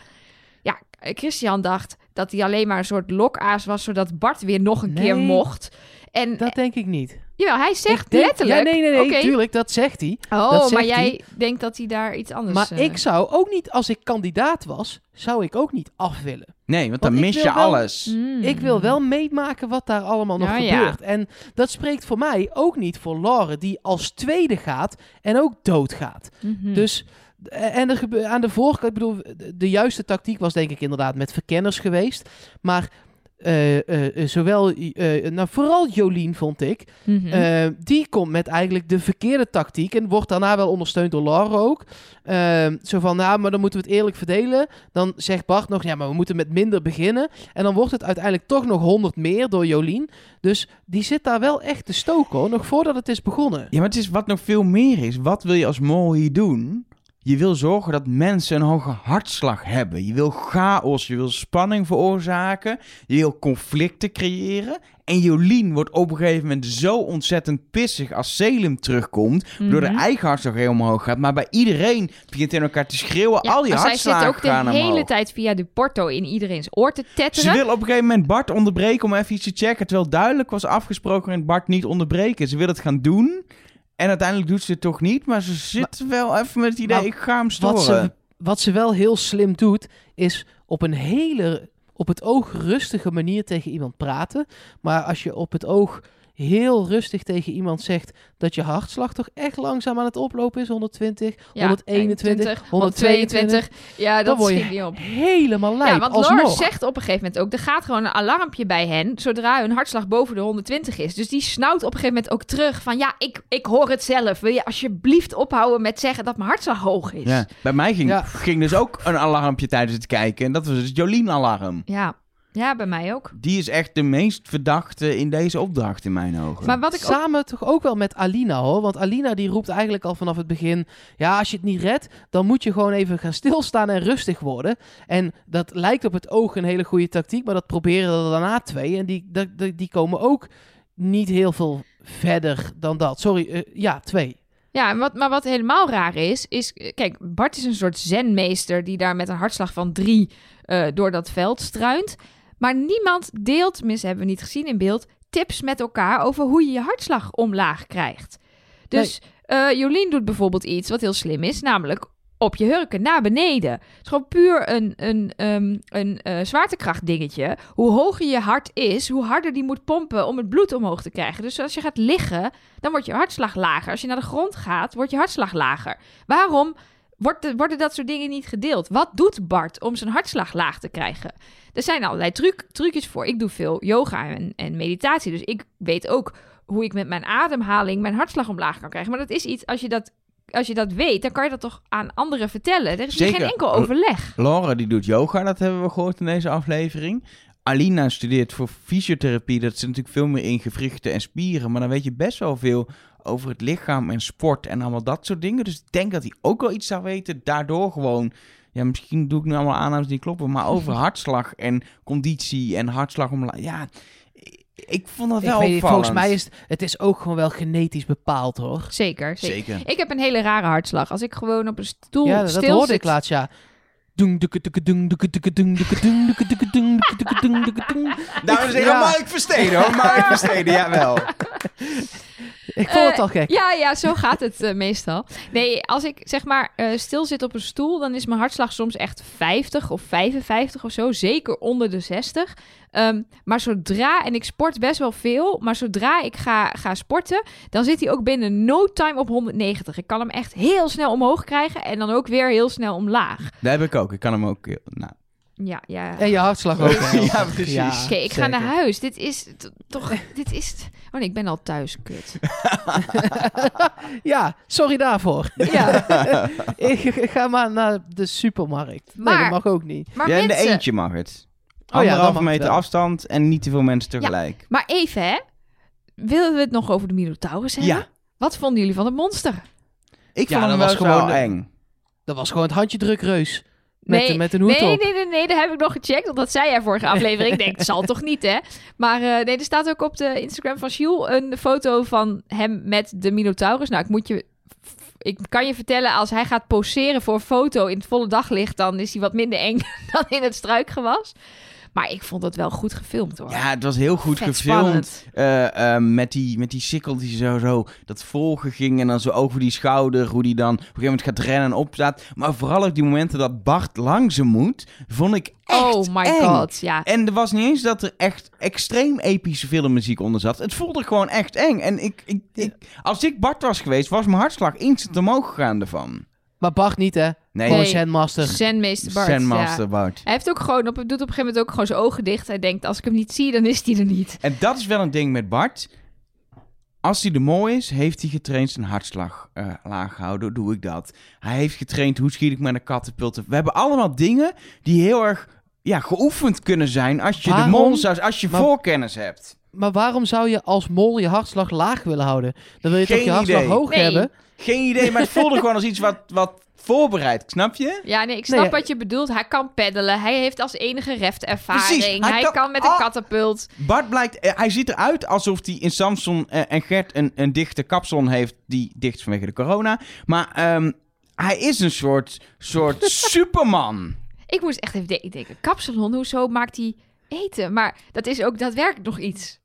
Ja, eh, Christian dacht dat hij alleen maar een soort lokaas was... zodat Bart weer nog een keer mocht. En Dat denk ik niet. Jawel, hij zegt denk- letterlijk... Ja, nee, nee, nee, tuurlijk, dat zegt hij. Oh, Dat maar jij denkt dat hij daar iets anders... Maar eh, ik zou ook niet, als ik kandidaat was, zou ik ook niet af willen. Nee, want dan Want mis je wel- alles. mm. Ik wil wel meemaken wat daar allemaal nog Nou ja. gebeurt. En dat spreekt voor mij ook niet voor Lauren, die als tweede gaat en ook doodgaat. Mhm. Dus, eh, en er aan de voorkant, ik bedoel, de juiste tactiek was denk ik inderdaad met verkenners geweest. Maar eh, eh, eh, zowel, eh, nou vooral Jolien vond ik, Mhm. die komt met eigenlijk de verkeerde tactiek en wordt daarna wel ondersteund door Laura ook. Ehm, zo van, nou, maar dan moeten we het eerlijk verdelen. Dan zegt Bart nog, ja, maar we moeten met minder beginnen. En dan wordt het uiteindelijk toch nog 100 meer door Jolien. Dus die zit daar wel echt te stoken, hoor, nog voordat het is begonnen. Ja, maar het is wat nog veel meer is. Wat wil je als mol hier doen? Je wil zorgen dat mensen een hoge hartslag hebben. Je wil chaos, je wil spanning veroorzaken. Je wil conflicten creëren. En Jolien wordt op een gegeven moment zo ontzettend pissig als Selim terugkomt. Door de Mhm. eigen hartslag heel omhoog gaat. Maar bij iedereen begint in elkaar te schreeuwen. Ja, Al die zij hartslagen zit ook de gaan hele omhoog. tijd via de porto in iedereen's oor te Ze tetteren. wil op een gegeven moment Bart onderbreken om even iets te checken. Terwijl duidelijk was afgesproken en Bart niet onderbreken. Ze wil het gaan doen. En uiteindelijk doet ze het toch niet. Maar ze zit wel even met het idee, ik ga hem storen. Wat ze, wat ze wel heel slim doet, is op een hele, op het oog rustige manier tegen iemand praten. Maar als je op het oog heel rustig tegen iemand zegt dat je hartslag toch echt langzaam aan het oplopen is, 120, Ja, 121, 21, 122, Ja, dan dat word je niet op. helemaal lijp. Ja, want alsnog. Lars zegt op een gegeven moment ook... er gaat gewoon een alarmpje bij hen... zodra hun hartslag boven de 120 is. Dus die snauwt op een gegeven moment ook terug van... ja, ik, ik hoor het zelf. Wil je alsjeblieft ophouden met zeggen dat mijn hartslag hoog is? Ja, bij mij ging, Ja. ging dus ook een alarmpje tijdens het kijken. En dat was het Jolien-alarm. Ja. Ja, bij mij ook. Die is echt de meest verdachte in deze opdracht in mijn ogen. Maar wat ik ook... Samen toch ook wel met Alina hoor. Want Alina die roept eigenlijk al vanaf het begin. Ja, als je het niet redt, dan moet je gewoon even gaan stilstaan en rustig worden. En dat lijkt op het oog een hele goede tactiek. Maar dat proberen er daarna twee. En die, die, die- komen ook niet heel veel verder dan dat. Sorry, eh, ja, twee. Ja, wat, maar wat helemaal raar is, is... Kijk, Bart is een soort zenmeester... die daar met een hartslag van drie eh, door dat veld struint. Maar niemand deelt, tenminste hebben we niet gezien in beeld... tips met elkaar over hoe je je hartslag omlaag krijgt. Dus eh, Jolien doet bijvoorbeeld iets wat heel slim is, namelijk op je hurken naar beneden. Het is gewoon puur een, een, ehm, een eh, zwaartekracht dingetje. Hoe hoger je hart is, hoe harder die moet pompen om het bloed omhoog te krijgen. Dus als je gaat liggen, dan wordt je hartslag lager. Als je naar de grond gaat, wordt je hartslag lager. Waarom wordt worden dat soort dingen niet gedeeld? Wat doet Bart om zijn hartslag laag te krijgen? Er zijn allerlei truc, trucjes voor. Ik doe veel yoga en, en meditatie, dus ik weet ook hoe ik met mijn ademhaling mijn hartslag omlaag kan krijgen. Maar dat is iets, als je dat, als je dat weet, dan kan je dat toch aan anderen vertellen. Er is Zeker. geen enkel overleg. Laura die doet yoga, dat hebben we gehoord in deze aflevering. Alina studeert voor fysiotherapie. Dat zit natuurlijk veel meer in gewrichten en spieren. Maar dan weet je best wel veel over het lichaam en sport en allemaal dat soort dingen. Dus ik denk dat hij ook wel iets zou weten. Daardoor gewoon, ja, misschien doe ik nu allemaal aannames die kloppen. Maar over hartslag en conditie en hartslag omlaag. Ja, ik vond dat Ik wel weet niet, volgens mij is het, het is ook gewoon wel genetisch bepaald hoor. Zeker, zeker. Zeker. Ik heb een hele rare hartslag. Als ik gewoon op een stoel Ja, dat stil hoorde zit... ik laatst, ja. Dames en heren, Ja. Mark Versteden hoor. Mark Versteden, jawel. Ik vond het Eh, al gek. Ja, ja, zo gaat het eh, meestal. Nee, als ik zeg maar eh, stil zit op een stoel, dan is mijn hartslag soms echt 50 of 55 of zo. Zeker onder de 60. Ehm, maar zodra, en ik sport best wel veel, maar zodra ik ga, ga sporten, dan zit hij ook binnen no time op 190. Ik kan hem echt heel snel omhoog krijgen en dan ook weer heel snel omlaag. Dat heb ik ook. Ik kan hem ook... Nou, Ja, ja. En je hartslag ook. Ja, precies. Oké, ik ga naar huis. Dit is toch... dit is... Oh nee, ik ben al thuis. Kut. Ja, sorry daarvoor. Ja. ik ga maar naar de supermarkt. nee, Maar- dat mag ook niet. Maar ja, in de eentje mag het. Oh ja, Anderhalve het meter afstand en niet te veel mensen tegelijk. Maar even, hè. Willen we het nog over de Minotaurus hebben? Ja. Wat vonden jullie van de monster? Ik Ja, vond hem dat wel was gewoon- eng. Dat was gewoon het handje druk reus. Met, Nee, met een hoed nee, op. nee, nee, nee, dat heb ik nog gecheckt. Want dat zei jij vorige aflevering. Ik denk, het zal toch niet, hè? Maar eh, nee, er staat ook op de Instagram van Jules een foto van hem met de Minotaurus. Nou, ik moet je... Ik kan je vertellen, als hij gaat poseren voor een foto in het volle daglicht... dan is hij wat minder eng dan in het struikgewas. Maar ik vond het wel goed gefilmd, hoor. Ja, het was heel goed Vet gefilmd. eh, met, die, met die sikkel die zo, zo dat volgen ging. En dan zo over die schouder. Hoe die dan op een gegeven moment gaat rennen en opstaat. Maar vooral ook die momenten dat Bart langs hem moet. Vond ik echt Oh my eng. god, ja. En er was niet eens dat er echt extreem epische filmmuziek onder zat. Het voelde gewoon echt eng. En ik, ik, ik, als ik Bart was geweest, was mijn hartslag instant omhoog gegaan ervan. Maar Bart niet, hè? Nee, Gewoon Nee. Zenmaster. Zenmeester Bart, ja. Bart. Hij heeft ook gewoon op, doet op een gegeven moment ook gewoon zijn ogen dicht. Hij denkt, als ik hem niet zie, dan is hij er niet. En dat is wel een ding met Bart. Als hij er mooi is, heeft hij getraind zijn hartslag eh, laag houden. Doe ik dat. Hij heeft getraind hoe schiet ik met een kattenpulten. We hebben allemaal dingen die heel erg ja, geoefend kunnen zijn als je de Waarom? zou, als je Maar- voorkennis hebt. Maar waarom zou je als mol je hartslag laag willen houden? Dan wil je toch je hartslag idee. hoog Nee. hebben? Geen idee, maar het voelde gewoon als iets wat, wat voorbereid. Snap je? Ja, nee, ik snap Nee, wat je bedoelt. Hij kan peddelen. Hij heeft als enige reft ervaring. Precies, hij Hij, kan kan, met een al- katapult. Bart blijkt, eh, hij ziet eruit alsof hij in Samson eh, en Gert een, een dichte kapsalon heeft die dicht is vanwege de corona. Maar ehm, hij is een soort, soort superman. Ik moest echt even denken, kapsalon, hoezo maakt hij eten? Maar dat is ook daadwerkelijk nog iets.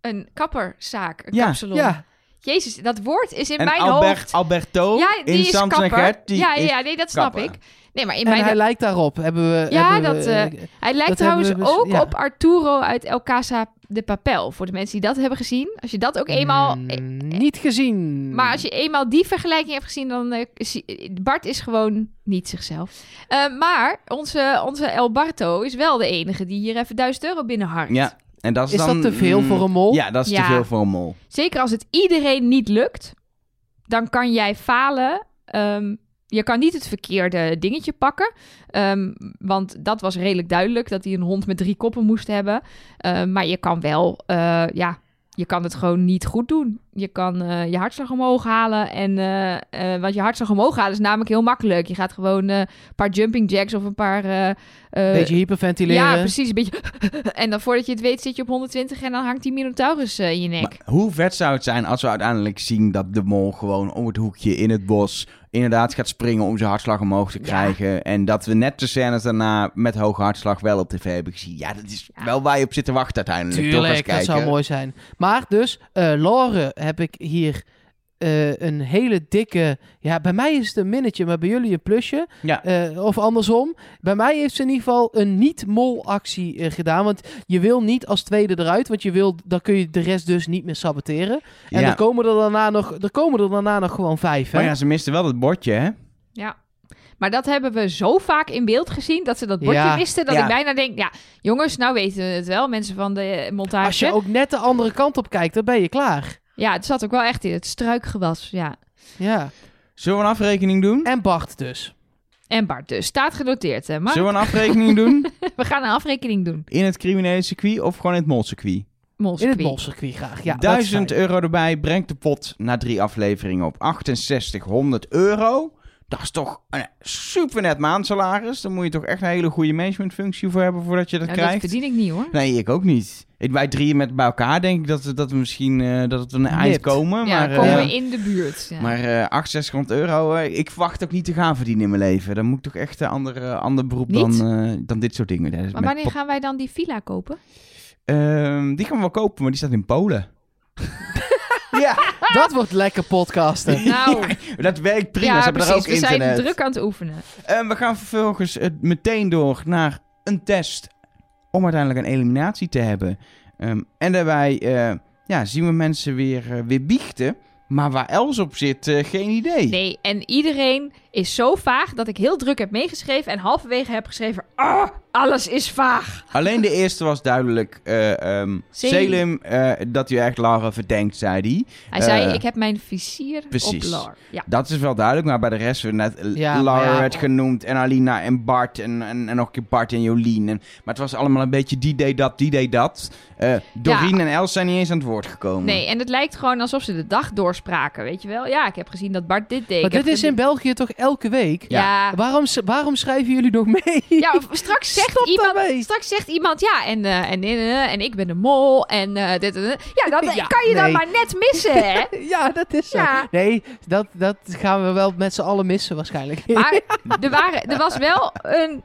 Een kapperzaak, een Ja, kapsalon. Ja, Jezus, dat woord is in en mijn Albert, hoofd... Alberto ja, die in is Samson en kapper. Gert, die ja, is ja, nee, dat snap kapper. ik. Nee, maar in en mijn... hij lijkt daarop. Hebben we, Ja, hebben dat, eh, eh, Hij lijkt Dat trouwens we ook ja. op Arturo uit El Casa de Papel. Voor de mensen die dat hebben gezien. Als je dat ook eenmaal... mm, niet gezien. Maar als je eenmaal die vergelijking hebt gezien, dan eh, Bart is gewoon niet zichzelf. Eh, maar onze, onze El Barto is wel de enige die hier even 1000 euro binnenharkt. Ja, en dat is, Is dan, dat te veel mm, voor een mol? Ja, dat is Ja. te veel voor een mol. Zeker als het iedereen niet lukt, dan kan jij falen. Ehm, je kan niet het verkeerde dingetje pakken. Ehm, want dat was redelijk duidelijk dat hij een hond met drie koppen moest hebben. Ehm, maar je kan wel, eh, ja, je kan het gewoon niet goed doen. Je kan eh, je hartslag omhoog halen. En, eh, eh, want je hartslag omhoog halen is namelijk heel makkelijk. Je gaat gewoon een paar jumping jacks of een paar... eh, eh, Beetje hyperventileren. ja, precies. Een beetje... en dan voordat je het weet zit je op 120 en dan hangt die Minotaurus in je nek. Maar hoe vet zou het zijn als we uiteindelijk zien dat de mol gewoon om het hoekje in het bos inderdaad gaat springen om zijn hartslag omhoog te Ja. krijgen. En dat we net de scènes daarna met hoge hartslag wel op tv hebben gezien. Ja, dat is Ja. wel waar je op zit te wachten uiteindelijk. Tuurlijk, dat zou mooi zijn. Maar dus, eh Lore heb ik hier eh, een hele dikke... Ja, bij mij is het een minnetje, maar bij jullie een plusje. Ja. Eh, of andersom. Bij mij heeft ze in ieder geval een niet-mol actie eh, gedaan. Want je wil niet als tweede eruit, want je wil, dan kun je de rest dus niet meer saboteren. En Ja. er, komen er, daarna nog, er komen er daarna nog gewoon vijf. Hè? Maar ja, ze misten wel het bordje, hè? Ja. Maar dat hebben we zo vaak in beeld gezien dat ze dat bordje Ja. wisten. Dat Ja. ik bijna denk, ja, jongens, nou weten we het wel, mensen van de montage. Als je ook net de andere kant op kijkt, dan ben je klaar. Ja, het zat ook wel echt in het struikgewas. Ja. Ja. Zullen we een afrekening doen? En Bart dus. En Bart dus. Staat genoteerd, hè? Zullen we een afrekening doen? we gaan een afrekening doen. In het criminele circuit of gewoon in het molcircuit? In Molcircuit. het molcircuit graag. Ja, dat is 1000 fijn. euro erbij brengt de pot na drie afleveringen op 6800 euro. Dat is toch een super net maandsalaris. Daar moet je toch echt een hele goede managementfunctie voor hebben voordat je dat Nou, dat krijgt. verdien ik niet, hoor. Nee, ik ook niet. Ik, wij drieën met bij elkaar denk ik dat, we- dat we misschien eh, dat het een eind komen. ja, maar dan komen eh, we in de buurt. Ja. maar eh 6800 euro, eh, ik verwacht ook niet te gaan verdienen in mijn leven. Dan moet ik toch echt een ander, ander beroep dan, Niet? eh, dan dit soort dingen. Maar wanneer gaan wij dan die villa kopen? Ehm, die gaan we wel kopen, maar die staat in Polen. ja, Dat wordt lekker podcasten. Nou, dat werkt prima. Ze ja, hebben precies. daar ook We internet. zijn druk aan het oefenen. En we gaan vervolgens meteen door naar een test om uiteindelijk een eliminatie te hebben. Ehm, en daarbij eh, ja, zien we mensen weer, eh, weer biechten. Maar waar Els op zit, eh, geen idee. Nee, en iedereen is zo vaag dat ik heel druk heb meegeschreven en halverwege heb geschreven: Ah, alles is vaag. Alleen de eerste was duidelijk eh ehm, Selim. Eh, dat u echt Lara verdenkt, zei hij. Hij zei: Eh, Ik heb mijn vizier precies. op Lar. Ja. Dat is wel duidelijk, maar bij de rest werd net Ja, Lara ja. werd genoemd en Alina en Bart en, en, en nog een keer Bart en Jolien. En, maar het was allemaal een beetje die deed dat, die deed dat. Eh Doreen en Els zijn niet eens aan het woord gekomen. Nee, en het lijkt gewoon alsof ze de dag doorspraken, weet je wel? Ja, ik heb gezien dat Bart dit deed. Maar dit is in België toch elke week? Ja, Waarom, waarom schrijven jullie nog mee? ja of straks zegt Stop iemand... daarmee. Straks zegt iemand, ja, en, eh, en, eh, en ik ben de mol en eh, dit en dat. Ja, dan Ja, kan je dan maar net missen, hè? Ja, dat is zo. Ja. Nee, dat, dat gaan we wel met z'n allen missen waarschijnlijk. Maar er, waren, er was wel een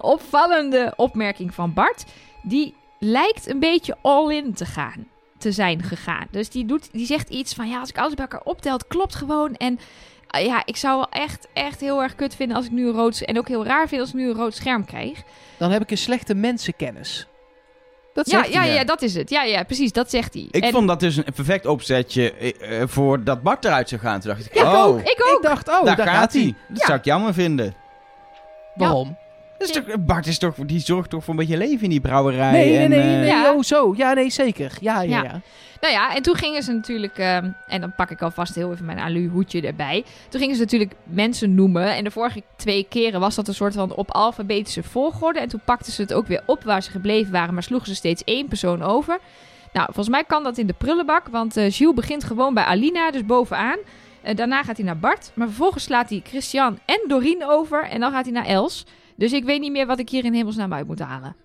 opvallende opmerking van Bart. Die lijkt een beetje all-in te gaan. Te zijn gegaan. Dus die, doet, die zegt iets van: ja, als ik alles bij elkaar optelt, klopt gewoon. En eh, ja, ik zou wel echt, echt heel erg kut vinden als ik nu een rood. En ook heel raar vinden als ik nu een rood scherm krijg. Dan heb ik een slechte mensenkennis. Dat Ja, zegt ja, hij. ja, dat is het. Ja, ja, precies, dat zegt hij. Ik En- vond dat dus een perfect opzetje eh, eh, voor dat Bart eruit zou gaan. Toen dacht ik, Ja, ik oh, ook. Ik ook. Ik dacht, oh, daar, daar, gaat hij. Dat Ja. zou ik jammer vinden. Waarom? Dat is toch, Bart is toch, die zorgt toch voor een beetje leven in die brouwerij. Nee, nee, en, nee, eh, nee. Ja. Oh, zo. Ja, nee, zeker. Ja, ja, Ja. ja. Nou ja, en toen gingen ze natuurlijk, ehm, en dan pak ik alvast heel even mijn alu hoedje erbij. Toen gingen ze natuurlijk mensen noemen. En de vorige twee keren was dat een soort van op alfabetische volgorde. En toen pakten ze het ook weer op waar ze gebleven waren, maar sloegen ze steeds één persoon over. Nou, volgens mij kan dat in de prullenbak, want eh Gilles begint gewoon bij Alina, dus bovenaan. Eh, daarna gaat hij naar Bart, maar vervolgens slaat hij Christian en Doreen over. En dan gaat hij naar Els. Dus ik weet niet meer wat ik hier in hemelsnaam uit moet halen.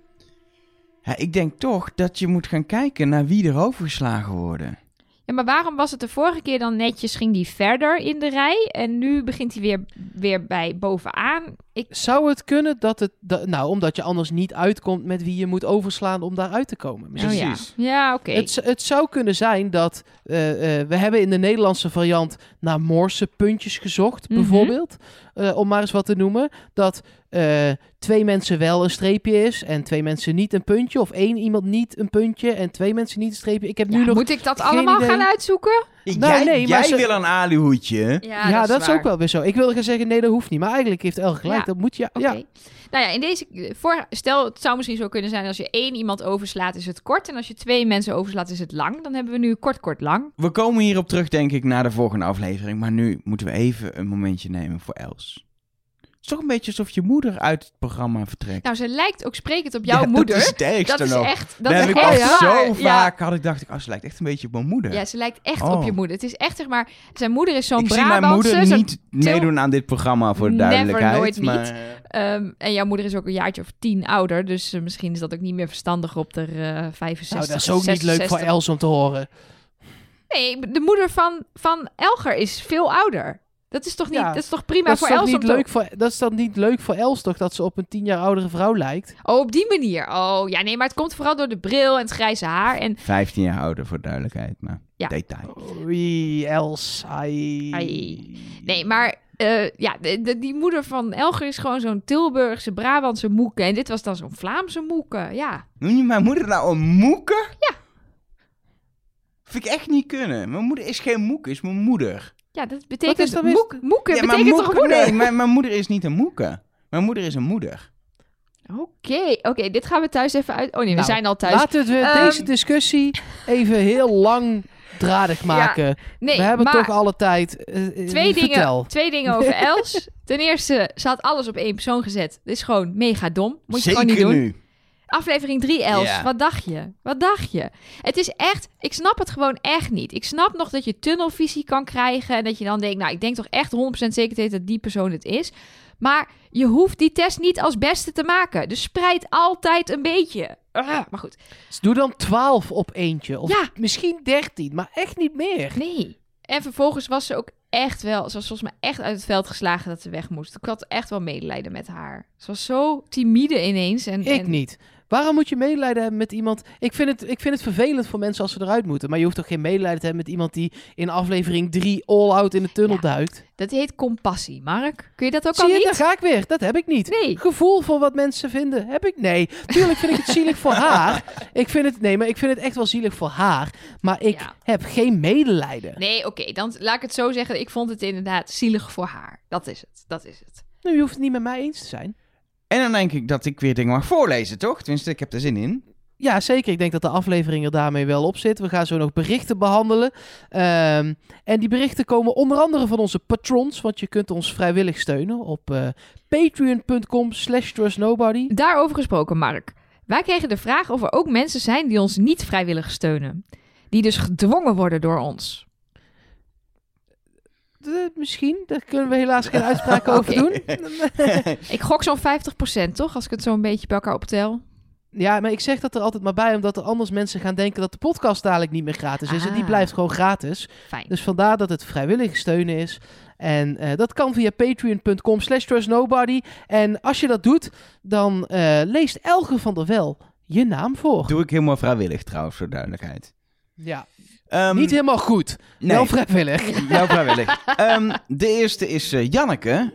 Ja, ik denk toch dat je moet gaan kijken naar wie er overgeslagen worden. Ja, maar waarom was het de vorige keer dan netjes, ging die verder in de rij en nu begint hij weer, weer bij bovenaan? Ik, Zou het kunnen dat het... dat- nou, omdat je anders niet uitkomt met wie je moet overslaan om daaruit te komen. Misschien. oh ja, Precies. ja oké. Het, het zou kunnen zijn dat... eh, eh, we hebben in de Nederlandse variant naar Morse puntjes gezocht, Mhm. bijvoorbeeld. Eh, om maar eens wat te noemen. Dat eh, twee mensen wel een streepje is en twee mensen niet een puntje. Of één iemand niet een puntje en twee mensen niet een streepje. Ik heb Ja, nu nog... moet ik dat allemaal idee. gaan uitzoeken? Nou, jij nee, maar jij ze- wil een aluhoedje. Ja, dat, is, ook wel weer zo. Ik wilde gaan zeggen, nee, dat hoeft niet. Maar eigenlijk heeft El gelijk. Ja. Dat moet je... Oké. Ja. Nou ja, in deze voor, stel het zou misschien zo kunnen zijn als je één iemand overslaat is het kort en als je twee mensen overslaat is het lang. Dan hebben we nu kort kort lang. We komen hierop terug, denk ik, naar de volgende aflevering. Maar nu moeten we even een momentje nemen voor Els. Het is toch een beetje alsof je moeder uit het programma vertrekt. Nou, ze lijkt ook sprekend op jouw Ja, moeder. Dat is het ergste Dat is nog. echt. Dat Dat is ik zo Ja. vaak had ik dacht ik, oh, ze lijkt echt een beetje op mijn moeder. Ja, ze lijkt echt Oh. op je moeder. Het is echt zeg maar, zijn moeder is zo'n ik zie mijn Brabantse. moeder niet meedoen aan dit programma, voor de Never, duidelijkheid. nooit maar, niet. Ehm, en jouw moeder is ook een jaartje of tien ouder. Dus eh, misschien is dat ook niet meer verstandig op de eh 65. Nou, dat is ook niet leuk voor 66. Els om te horen. Nee, de moeder van, van Elger is veel ouder. Dat is toch niet, Ja, dat is toch prima voor Els niet te... leuk voor, dat is dan niet leuk voor Els, toch? Dat ze op een tien jaar oudere vrouw lijkt. Oh, op die manier. Oh, ja, nee, maar het komt vooral door de bril en het grijze haar. En 15 jaar ouder, voor de duidelijkheid. Maar Ja. detail. Oei, Els. Ai. Ai. nee, maar eh, ja, de, de- die moeder van Elger is gewoon zo'n Tilburgse, Brabantse moeke. En dit was dan zo'n Vlaamse moeke, ja. Noem je mijn moeder nou een moeke? Ja. Vind ik echt niet kunnen. Mijn moeder is geen moeke, is mijn moeder. Ja, dat betekent... dat moek, moeke ja, maar betekent toch moeder? Nee, mijn, mijn moeder is niet een moeke. Mijn moeder is een moeder. Oké, oké, dit gaan we thuis even uit... Oh nee, we Nou, zijn al thuis. Laten we Ehm, deze discussie even heel langdradig maken. nee, we hebben maar... toch alle tijd. eh, eh, Twee dingen, vertel. twee dingen over Els. Ten eerste, ze had alles op één persoon gezet. Dit is gewoon mega dom. Moet je Zeker gewoon niet doen. nu. Aflevering 3, Els. Wat dacht je? Wat dacht je? Het is echt... Ik snap het gewoon echt niet. Ik snap nog dat je tunnelvisie kan krijgen... en dat je dan denkt... nou, ik denk toch echt 100% zeker dat die persoon het is. Maar je hoeft die test niet als beste te maken. Dus spreid altijd een beetje. Ah, maar goed. Dus doe dan 12 op eentje. Of Ja. misschien 13, maar echt niet meer. Nee. En vervolgens was ze ook echt wel... Ze was volgens mij echt uit het veld geslagen dat ze weg moest. Ik had echt wel medelijden met haar. Ze was zo timide ineens. En, Ik en- niet. Waarom moet je medelijden hebben met iemand... Ik vind, het, ik vind het vervelend voor mensen als ze eruit moeten. Maar je hoeft toch geen medelijden te hebben met iemand die in aflevering 3 all-out in de tunnel Ja. duikt? Dat heet compassie, Mark. Kun je dat ook Zie al je, niet? daar ga ik weer. Dat heb ik niet. Nee. Gevoel voor wat mensen vinden, heb ik? Nee. Tuurlijk vind ik het zielig voor haar. Ik vind het, nee, maar ik vind het echt wel zielig voor haar. Maar ik Ja. heb geen medelijden. Nee, oké, dan laat ik het zo zeggen. Ik vond het inderdaad zielig voor haar. Dat is het. Dat is het. Nou, je hoeft het niet met mij eens te zijn. En dan denk ik dat ik weer dingen mag voorlezen, toch? Tenminste, ik heb er zin in. Ja, zeker. Ik denk dat de aflevering er daarmee wel op zit. We gaan zo nog berichten behandelen. Ehm, en die berichten komen onder andere van onze patrons. Want je kunt ons vrijwillig steunen op eh, patreon.com slash trustnobody. Daarover gesproken, Mark. Wij kregen de vraag of er ook mensen zijn die ons niet vrijwillig steunen. Die dus gedwongen worden door ons. Misschien, daar kunnen we helaas geen uitspraak over doen. Ik gok zo'n 50%, toch? Als ik het zo een beetje bij elkaar optel. Ja, maar ik zeg dat er altijd maar bij, omdat er anders mensen gaan denken dat de podcast dadelijk niet meer gratis is. En die Ah. blijft gewoon gratis. Fijn. Dus vandaar dat het vrijwillig steunen is. En eh, dat kan via patreon.com slash trustnobody. En als je dat doet, dan eh, leest Elge van der Wel je naam voor. Doe ik helemaal vrijwillig trouwens, voor duidelijkheid. Ja, Ehm, niet helemaal goed. nee. Wel vrijwillig. Wel vrijwillig. Ehm, de eerste is eh, Janneke.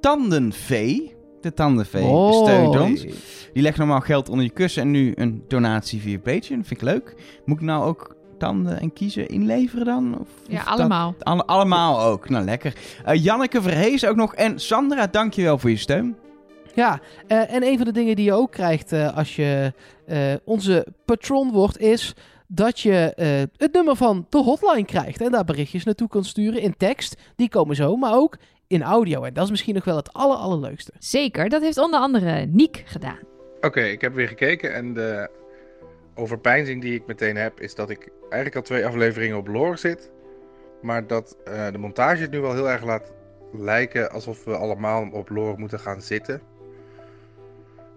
Tandenvee. De Tandenvee steunt ons. Die legt normaal geld onder je kussen en nu een donatie via Patreon. Vind ik leuk. Moet ik nou ook tanden en kiezen inleveren dan? Of, Ja, of dat- allemaal. alle- allemaal ook. Nou, lekker. Eh, Janneke Verhees ook nog. En Sandra, dankjewel voor je steun. Ja, eh, en een van de dingen die je ook krijgt eh, als je eh, onze patron wordt, is dat je eh, het nummer van de hotline krijgt. En daar berichtjes naartoe kan sturen in tekst. Die komen zo, maar ook in audio. En dat is misschien nog wel het aller, allerleukste. Zeker, dat heeft onder andere Niek gedaan. Oké, ik heb weer gekeken en de overpeinzing die ik meteen heb is dat ik eigenlijk al twee afleveringen op lore zit. Maar dat eh, de montage het nu wel heel erg laat lijken alsof we allemaal op lore moeten gaan zitten.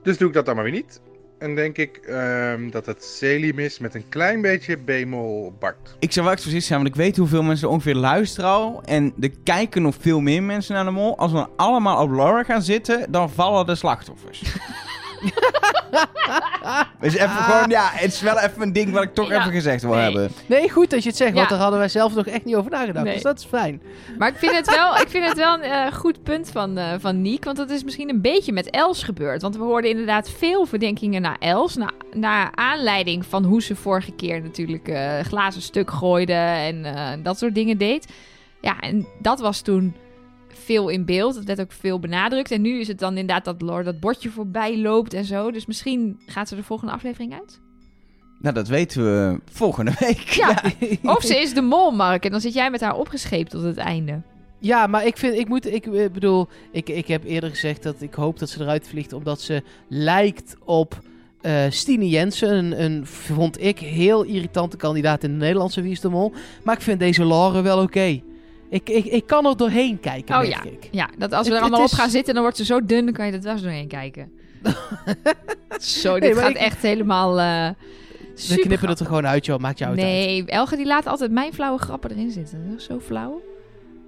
Dus doe ik dat dan maar weer niet. En denk ik ehm, dat het Selim is met een klein beetje bemol Bart. Ik zou wel echt precies zijn, want ik weet hoeveel mensen er ongeveer luisteren al. En er kijken nog veel meer mensen naar de mol. Als we allemaal op Laura gaan zitten, dan vallen de slachtoffers. dus even gewoon, ja, het is wel even een ding wat ik toch Ja, even gezegd wil nee. hebben. Nee, goed dat je het zegt, want daar hadden wij zelf nog echt niet over nagedacht. Nee. Dus dat is fijn. Maar ik vind het wel, ik vind het wel een eh, goed punt van, eh van Niek. Want dat is misschien een beetje met Els gebeurd. Want we hoorden inderdaad veel verdenkingen naar Els. Na, naar aanleiding van hoe ze vorige keer natuurlijk eh, glazen stuk gooide. En eh, dat soort dingen deed. Ja, en dat was toen veel in beeld. Het werd ook veel benadrukt. En nu is het dan inderdaad dat Lord dat bordje voorbij loopt en zo. Dus misschien gaat ze de volgende aflevering uit. Nou, dat weten we volgende week. Ja. Of ze is de mol, Mark. En dan zit jij met haar opgescheept tot het einde. Ja, maar ik vind, ik moet, ik eh, bedoel, ik, ik heb eerder gezegd dat ik hoop dat ze eruit vliegt omdat ze lijkt op eh Stine Jensen. Een, een, vond ik, heel irritante kandidaat in de Nederlandse Wie is de Mol. Maar ik vind deze Laure wel oké. Ik, ik, ik kan er doorheen kijken, Oh merk ik. Ja, dat als we Het- er allemaal het op gaan zitten, dan wordt ze zo dun, dan kan je er dwars doorheen kijken. zo, dit Nee, gaat ik- echt helemaal eh We knippen het er gewoon uit, joh. Maakt jou uit. Nee, Elge die laat altijd mijn flauwe grappen erin zitten. Dat is zo flauw.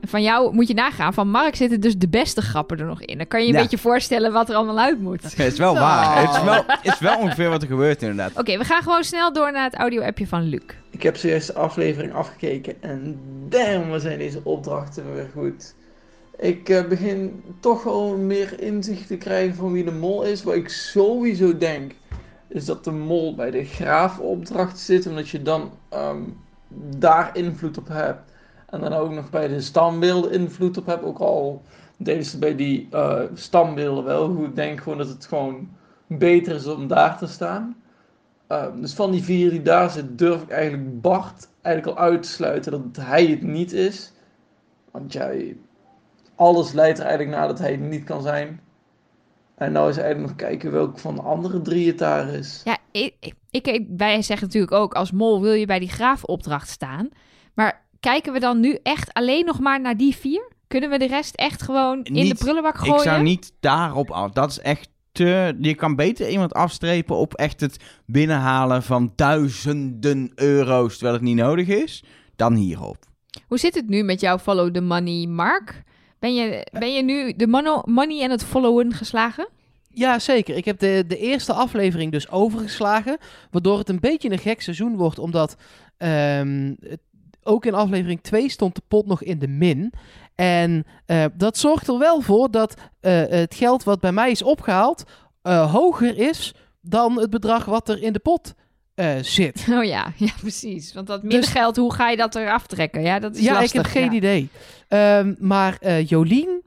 Van jou moet je nagaan, van Mark zitten dus de beste grappen er nog in. Dan kan je je een Ja. beetje voorstellen wat er allemaal uit moet. Het is wel Oh. waar. Het is wel, het is wel ongeveer wat er gebeurt inderdaad. Oké, we gaan gewoon snel door naar het audio-appje van Luc. Ik heb zojuist de aflevering afgekeken en damn, wat zijn deze opdrachten weer goed. Ik eh, begin toch wel meer inzicht te krijgen van wie de mol is. Wat ik sowieso denk, is dat de mol bij de graafopdracht zit, omdat je dan ehm, daar invloed op hebt. En dan ook nog bij de stambeelden invloed op hebt. Ook al deden ze bij die eh, stambeelden wel goed. Ik denk gewoon dat het gewoon beter is om daar te staan. Ehm, dus van die vier die daar zit, durf ik eigenlijk Bart eigenlijk al uit te sluiten dat hij het niet is. Want jij, alles leidt er eigenlijk naar dat hij het niet kan zijn. En nou is eigenlijk nog kijken welke van de andere drie het daar is. Ja, ik, ik- wij zeggen natuurlijk ook als mol wil je bij die graafopdracht staan. Maar kijken we dan nu echt alleen nog maar naar die vier? Kunnen we de rest echt gewoon in de prullenbak gooien? Ik zou niet daarop af. Dat is echt te... Je kan beter iemand afstrepen op echt het binnenhalen van duizenden euro's terwijl het niet nodig is, dan hierop. Hoe zit het nu met jouw follow the money, Mark? Ben je, ben je nu de mono, money en het followen geslagen? Ja, zeker. Ik heb de, de eerste aflevering dus overgeslagen. Waardoor het een beetje een gek seizoen wordt. Omdat ehm, het- ook in aflevering 2 stond de pot nog in de min. En eh, dat zorgt er wel voor dat eh, het geld wat bij mij is opgehaald... eh, hoger is dan het bedrag wat er in de pot zit. Oh ja, ja, precies. Want dat minder Dus- geld, hoe ga je dat eraf trekken? Ja, dat is Ja, lastig. ik heb geen idee. Ehm, maar Jolien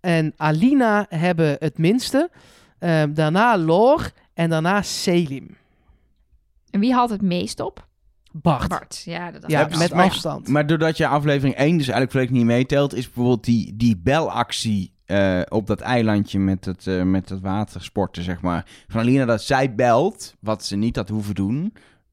en Alina hebben het minste. Ehm, daarna Lor en daarna Selim. En wie haalt het meest op? Bart. Bart. Ja, dat Ja, met afstand. Maar doordat je aflevering 1 dus eigenlijk volledig niet meetelt, is bijvoorbeeld die, die belactie eh, op dat eilandje met het, eh, met het watersporten, zeg maar. Van Alina dat zij belt, wat ze niet had hoeven doen.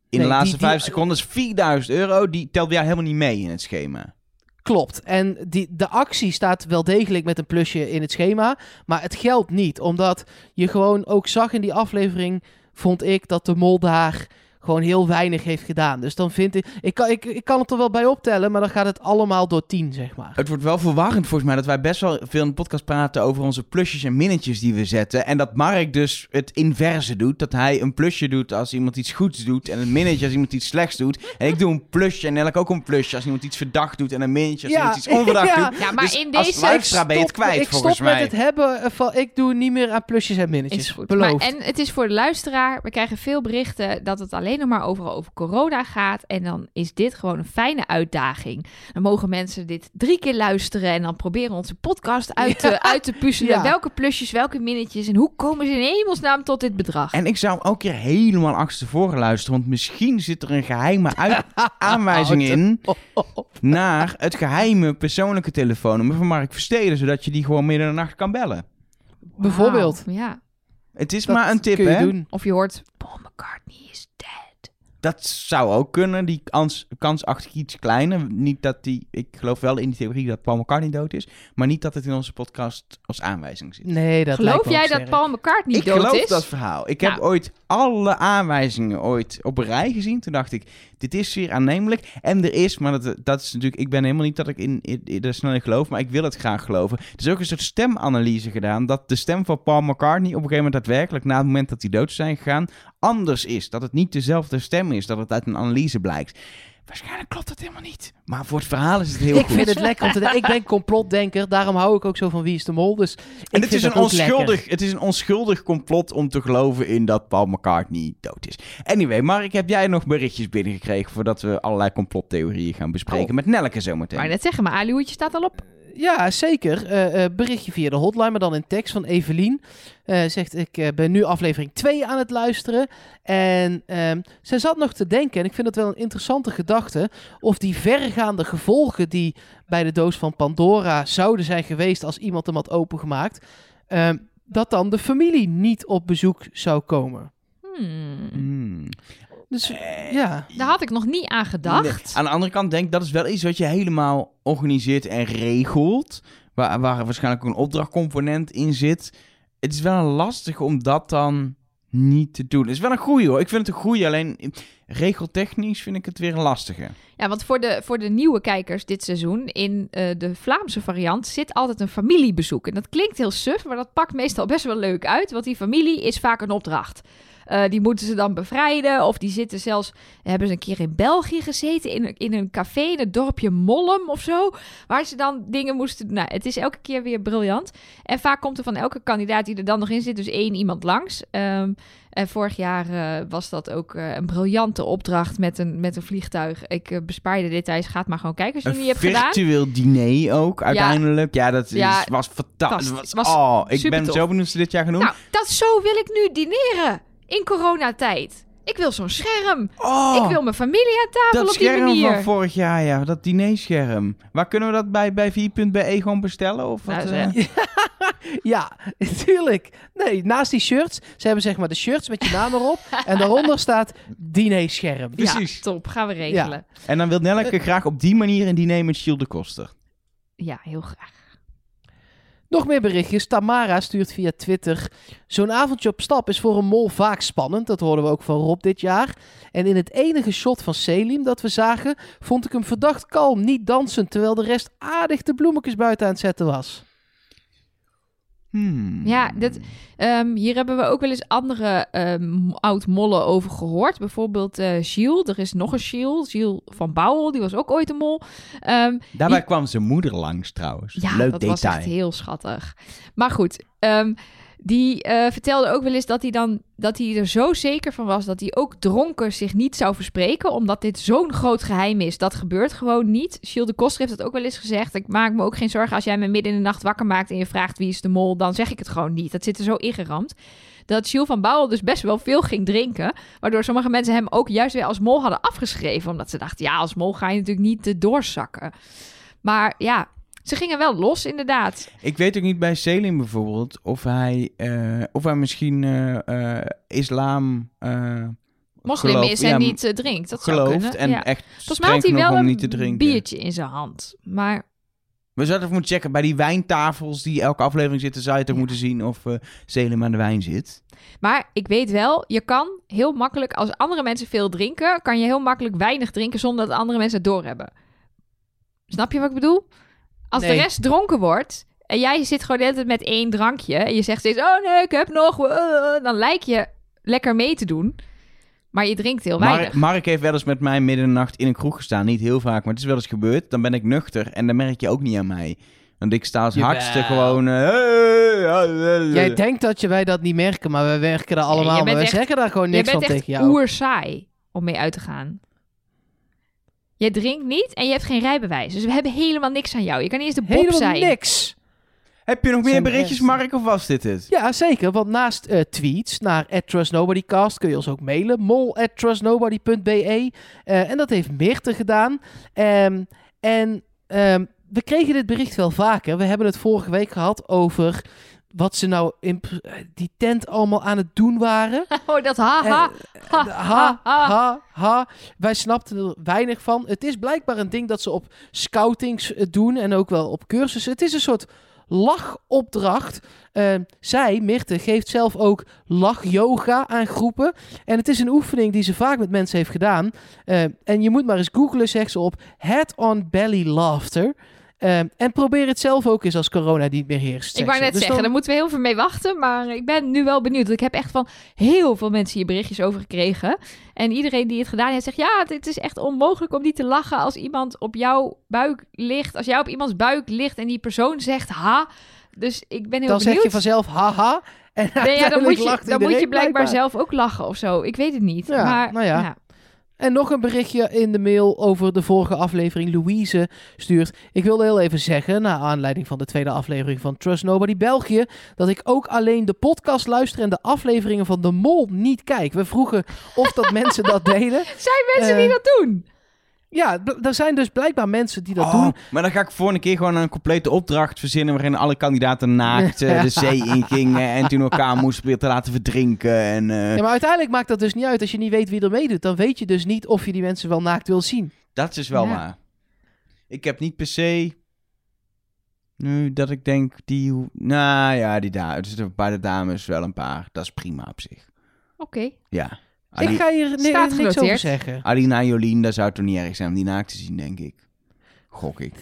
In Nee, de laatste die- die- vijf seconden is 4000 euro. Die telt bij jou helemaal niet mee in het schema. Klopt. En die, de actie staat wel degelijk met een plusje in het schema. Maar het geldt niet. Omdat je gewoon ook zag in die aflevering, vond ik, dat de mol daar gewoon heel weinig heeft gedaan. Dus dan vind ik... Ik kan, ik, ik kan het er wel bij optellen, maar dan gaat het allemaal door 10, zeg maar. Het wordt wel verwarrend volgens mij dat wij best wel veel in de podcast praten over onze plusjes en minnetjes die we zetten. En dat Mark dus het inverse doet. Dat hij een plusje doet als iemand iets goeds doet en een minnetje als iemand iets slechts doet. En ik doe een plusje en eigenlijk ook een plusje als iemand iets verdacht doet en een minnetje als Ja, iemand iets onverdacht ja. doet. Ja, maar Dus in als deze... luisteraar ben je het Stop- kwijt ik volgens stop mij. met het hebben van... Ik doe niet meer aan plusjes en minnetjes. Is goed. Beloofd. Maar, en het is voor de luisteraar. We krijgen veel berichten dat het alleen nog maar over, over corona gaat. En dan is dit gewoon een fijne uitdaging. Dan mogen mensen dit drie keer luisteren. En dan proberen onze podcast uit, te, uit te puzzelen. Ja. Welke plusjes, welke minnetjes. En hoe komen ze in hemelsnaam tot dit bedrag? En ik zou ook keer helemaal achterstevoren luisteren, want misschien zit er een geheime uit- aanwijzing in naar het geheime persoonlijke telefoonnummer van Mark Versteden, zodat je die gewoon midden in de nacht kan bellen. Bijvoorbeeld. Ja. Het is Dat maar een tip, kun je hè? doen. Of je hoort, Paul McCartney. Dat zou ook kunnen. Die kans, kans acht ik iets kleiner. Niet dat die... Ik geloof wel in die theorie dat Paul McCartney dood is. Maar niet dat het in onze podcast als aanwijzing zit. Nee, dat lijkt Geloof me jij dat. Paul McCartney ik dood geloof is? dat verhaal. Ik heb Nou. ooit alle aanwijzingen ooit op een rij gezien. Toen dacht ik, dit is zeer aannemelijk. En er is, maar dat, dat is natuurlijk... Ik ben helemaal niet dat ik in, in, in er snel in geloof, maar ik wil het graag geloven. Er is ook een soort stemanalyse gedaan. Dat de stem van Paul McCartney op een gegeven moment daadwerkelijk... na het moment dat hij dood zijn gegaan, anders is. Dat het niet dezelfde stem is. Dat het uit een analyse blijkt. Waarschijnlijk klopt dat helemaal niet. Maar voor het verhaal is het heel ik goed. vind het lekker om te denken. Ik ben complotdenker, daarom hou ik ook zo van Wie is de Mol. Dus ik En het is, een lekker. onschuldig, het is een onschuldig complot om te geloven in dat Paul McCartney dood is. Anyway, Mark, heb jij nog berichtjes binnengekregen voordat we allerlei complottheorieën gaan bespreken Oh. met Nelke zometeen? Maar net zeggen, maar Ali Hoedje staat al op. Ja, zeker. Eh, eh, berichtje via de hotline, maar dan in tekst van Evelien. Eh, zegt, ik eh, ben nu aflevering 2 aan het luisteren. En ehm zij zat nog te denken, en ik vind het wel een interessante gedachte... of die verregaande gevolgen die bij de doos van Pandora zouden zijn geweest... als iemand hem had opengemaakt... ehm, dat dan de familie niet op bezoek zou komen. Hmm. Dus Eh, ja, Daar had ik nog niet aan gedacht. Nee. Aan de andere kant denk ik dat is wel iets wat je helemaal organiseert en regelt. Waar, waar waarschijnlijk ook een opdrachtcomponent in zit. Het is wel lastig om dat dan niet te doen. Het is wel een goeie hoor. Ik vind het een goeie. Alleen regeltechnisch vind ik het weer een lastige. Ja, want voor de, voor de nieuwe kijkers dit seizoen, in eh, de Vlaamse variant, zit altijd een familiebezoek. En dat klinkt heel suf, maar dat pakt meestal best wel leuk uit, want die familie is vaak een opdracht. Eh, die moeten ze dan bevrijden, of die zitten zelfs, hebben ze een keer in België gezeten, in, een- in een café in het dorpje Mollem of zo, waar ze dan dingen moesten doen. Nou, het is elke keer weer briljant. En vaak komt er van elke kandidaat die er dan nog in zit, dus één iemand langs. Ehm, en vorig jaar eh, was dat ook eh, een briljante opdracht met een, met een vliegtuig. Ik eh, bespaar je de details, ga het maar gewoon kijken als je het Een niet hebt gedaan. virtueel diner ook, uiteindelijk. Ja, dat is, Ja, was fantastisch. Was, oh, ik ben zo benieuwd ze dit jaar doen. Nou, dat zo wil ik nu dineren in coronatijd. Ik wil zo'n scherm. oh, Ik wil mijn familie aan tafel dat op die scherm manier. van vorig jaar, ja. Dat dinerscherm. Waar kunnen we dat bij, bij 4.be gewoon bestellen? Of wat, Nou, eh? ja, natuurlijk. Nee, naast die shirts, ze hebben zeg maar de shirts met je naam erop. en daaronder staat dinerscherm. Precies. Ja, top. Gaan we regelen. En dan wil Nelleke graag op die manier een diner met Shield de Koster. Ja, heel graag. Nog meer berichtjes. Tamara stuurt via Twitter. Zo'n avondje op stap is voor een mol vaak spannend. Dat hoorden we ook van Rob dit jaar. En in het enige shot van Selim dat we zagen, vond ik hem verdacht kalm, niet dansend, terwijl de rest aardig de bloemetjes buiten aan het zetten was. Hmm. Ja, dat, ehm, hier hebben we ook wel eens andere ehm, oud-mollen over gehoord. Bijvoorbeeld eh Gilles. Er is nog een Gilles. Gilles van Bouwel, die was ook ooit een mol. Ehm, Daarbij Die- kwam zijn moeder langs trouwens. ja, Leuk dat detail. was echt heel schattig. Maar goed, die eh, vertelde ook wel eens dat hij, dan, dat hij er zo zeker van was... dat hij ook dronken zich niet zou verspreken... omdat dit zo'n groot geheim is. Dat gebeurt gewoon niet. Gilles de Koster heeft dat ook wel eens gezegd. Ik maak me ook geen zorgen als jij me midden in de nacht wakker maakt... en je vraagt wie is de mol, dan zeg ik het gewoon niet. Dat zit er zo ingeramd. Dat Gilles van Bouwel dus best wel veel ging drinken... waardoor sommige mensen hem ook juist weer als mol hadden afgeschreven... omdat ze dachten, ja, als mol ga je natuurlijk niet doorzakken. Maar ja, ze gingen wel los inderdaad. Ik weet ook niet bij Selim bijvoorbeeld of hij, eh, of hij misschien eh, eh, islam moslim is en ja, niet drinkt. Dat zou gelooft kunnen. en ja. echt Volgens mij had hij wel om een niet te drinken. biertje in zijn hand. Maar We zouden even moeten checken bij die wijntafels die elke aflevering zitten, zou je toch Ja. moeten zien of eh Selim aan de wijn zit. Maar ik weet wel, je kan heel makkelijk, als andere mensen veel drinken, kan je heel makkelijk weinig drinken zonder dat andere mensen het doorhebben. Snap je wat ik bedoel? Als Nee. de rest dronken wordt en jij zit gewoon de hele tijd met één drankje en je zegt steeds, oh nee, ik heb nog, dan lijkt je lekker mee te doen, maar je drinkt heel weinig. Mark, Mark heeft wel eens met mij midden in de nacht in een kroeg gestaan. Niet heel vaak, maar het is wel eens gebeurd. Dan ben ik nuchter en dan merk je ook niet aan mij. Want ik sta als Jawel. hardste gewoon... eh, hey, hey, hey. Jij denkt dat je wij dat niet merken, maar wij werken Nee, allemaal. jij maar bent wij echt- zeggen daar gewoon je niks van bent echt tegen jou. oer saai om mee uit te gaan. Je drinkt niet en je hebt geen rijbewijs. Dus we hebben helemaal niks aan jou. Je kan niet eens de Bob Helemaal zijn. niks. Heb je nog meer Zijn berichtjes. Mark, of was dit het? Ja, zeker. Want naast eh, tweets naar @trustnobodycast kun je ons ook mailen. mol@trustnobody.be. Eh, en dat heeft Meerte gedaan. Ehm, en ehm, we kregen dit bericht wel vaker. We hebben het vorige week gehad over wat ze nou in eh, die tent allemaal aan het doen waren. Oh, dat haha. Eh, de- ha, ha, ha. Wij snapten er weinig van. Het is blijkbaar een ding dat ze op scoutings eh, doen en ook wel op cursussen. Het is een soort lachopdracht. Zij, Mirte, geeft zelf ook lach-yoga aan groepen. En het is een oefening die ze vaak met mensen heeft gedaan. En je moet maar eens googlen, zegt ze op head-on belly laughter. Eh, en probeer het zelf ook eens als corona niet meer heerst. Ik wou net Dus zeggen, dan- daar moeten we heel veel mee wachten. Maar ik ben nu wel benieuwd. Ik heb echt van heel veel mensen hier berichtjes over gekregen. En iedereen die het gedaan heeft zegt... Ja, het is echt onmogelijk om niet te lachen als iemand op jouw buik ligt. Als jij op iemands buik ligt en die persoon zegt ha. Dus ik ben heel dan zeg benieuwd. je vanzelf haha. En Nee, ja, dan moet je, dan moet je blijkbaar zelf ook lachen of zo. Ik weet het niet. Ja, maar, nou ja. En nog een berichtje in de mail over de vorige aflevering. Louise stuurt. Ik wilde heel even zeggen, naar aanleiding van de tweede aflevering van Trust Nobody België, dat ik ook alleen de podcast luister en de afleveringen van De Mol niet kijk. We vroegen of dat mensen dat deden. Zijn mensen Eh, die dat doen? Ja, er zijn dus blijkbaar mensen die dat Oh, doen. Maar dan ga ik volgende keer gewoon een complete opdracht verzinnen... waarin alle kandidaten naakt eh, de zee ingingen... en toen elkaar moesten proberen te laten verdrinken. En, eh, Ja, maar uiteindelijk maakt dat dus niet uit. Als je niet weet wie er meedoet, dan weet je dus niet of je die mensen wel naakt wil zien. Dat is wel Ja. waar. Ik heb niet per se... Nu dat ik denk, die... hoe- Nou ja, die daar. Dus bij de dames wel een paar. Dat is prima op zich. Oké. Ja. Ik ga hier ni- Staat niks over zeggen. Alina en Jolien, dat zou toch niet erg zijn om die naakt te zien, denk ik. Gok ik.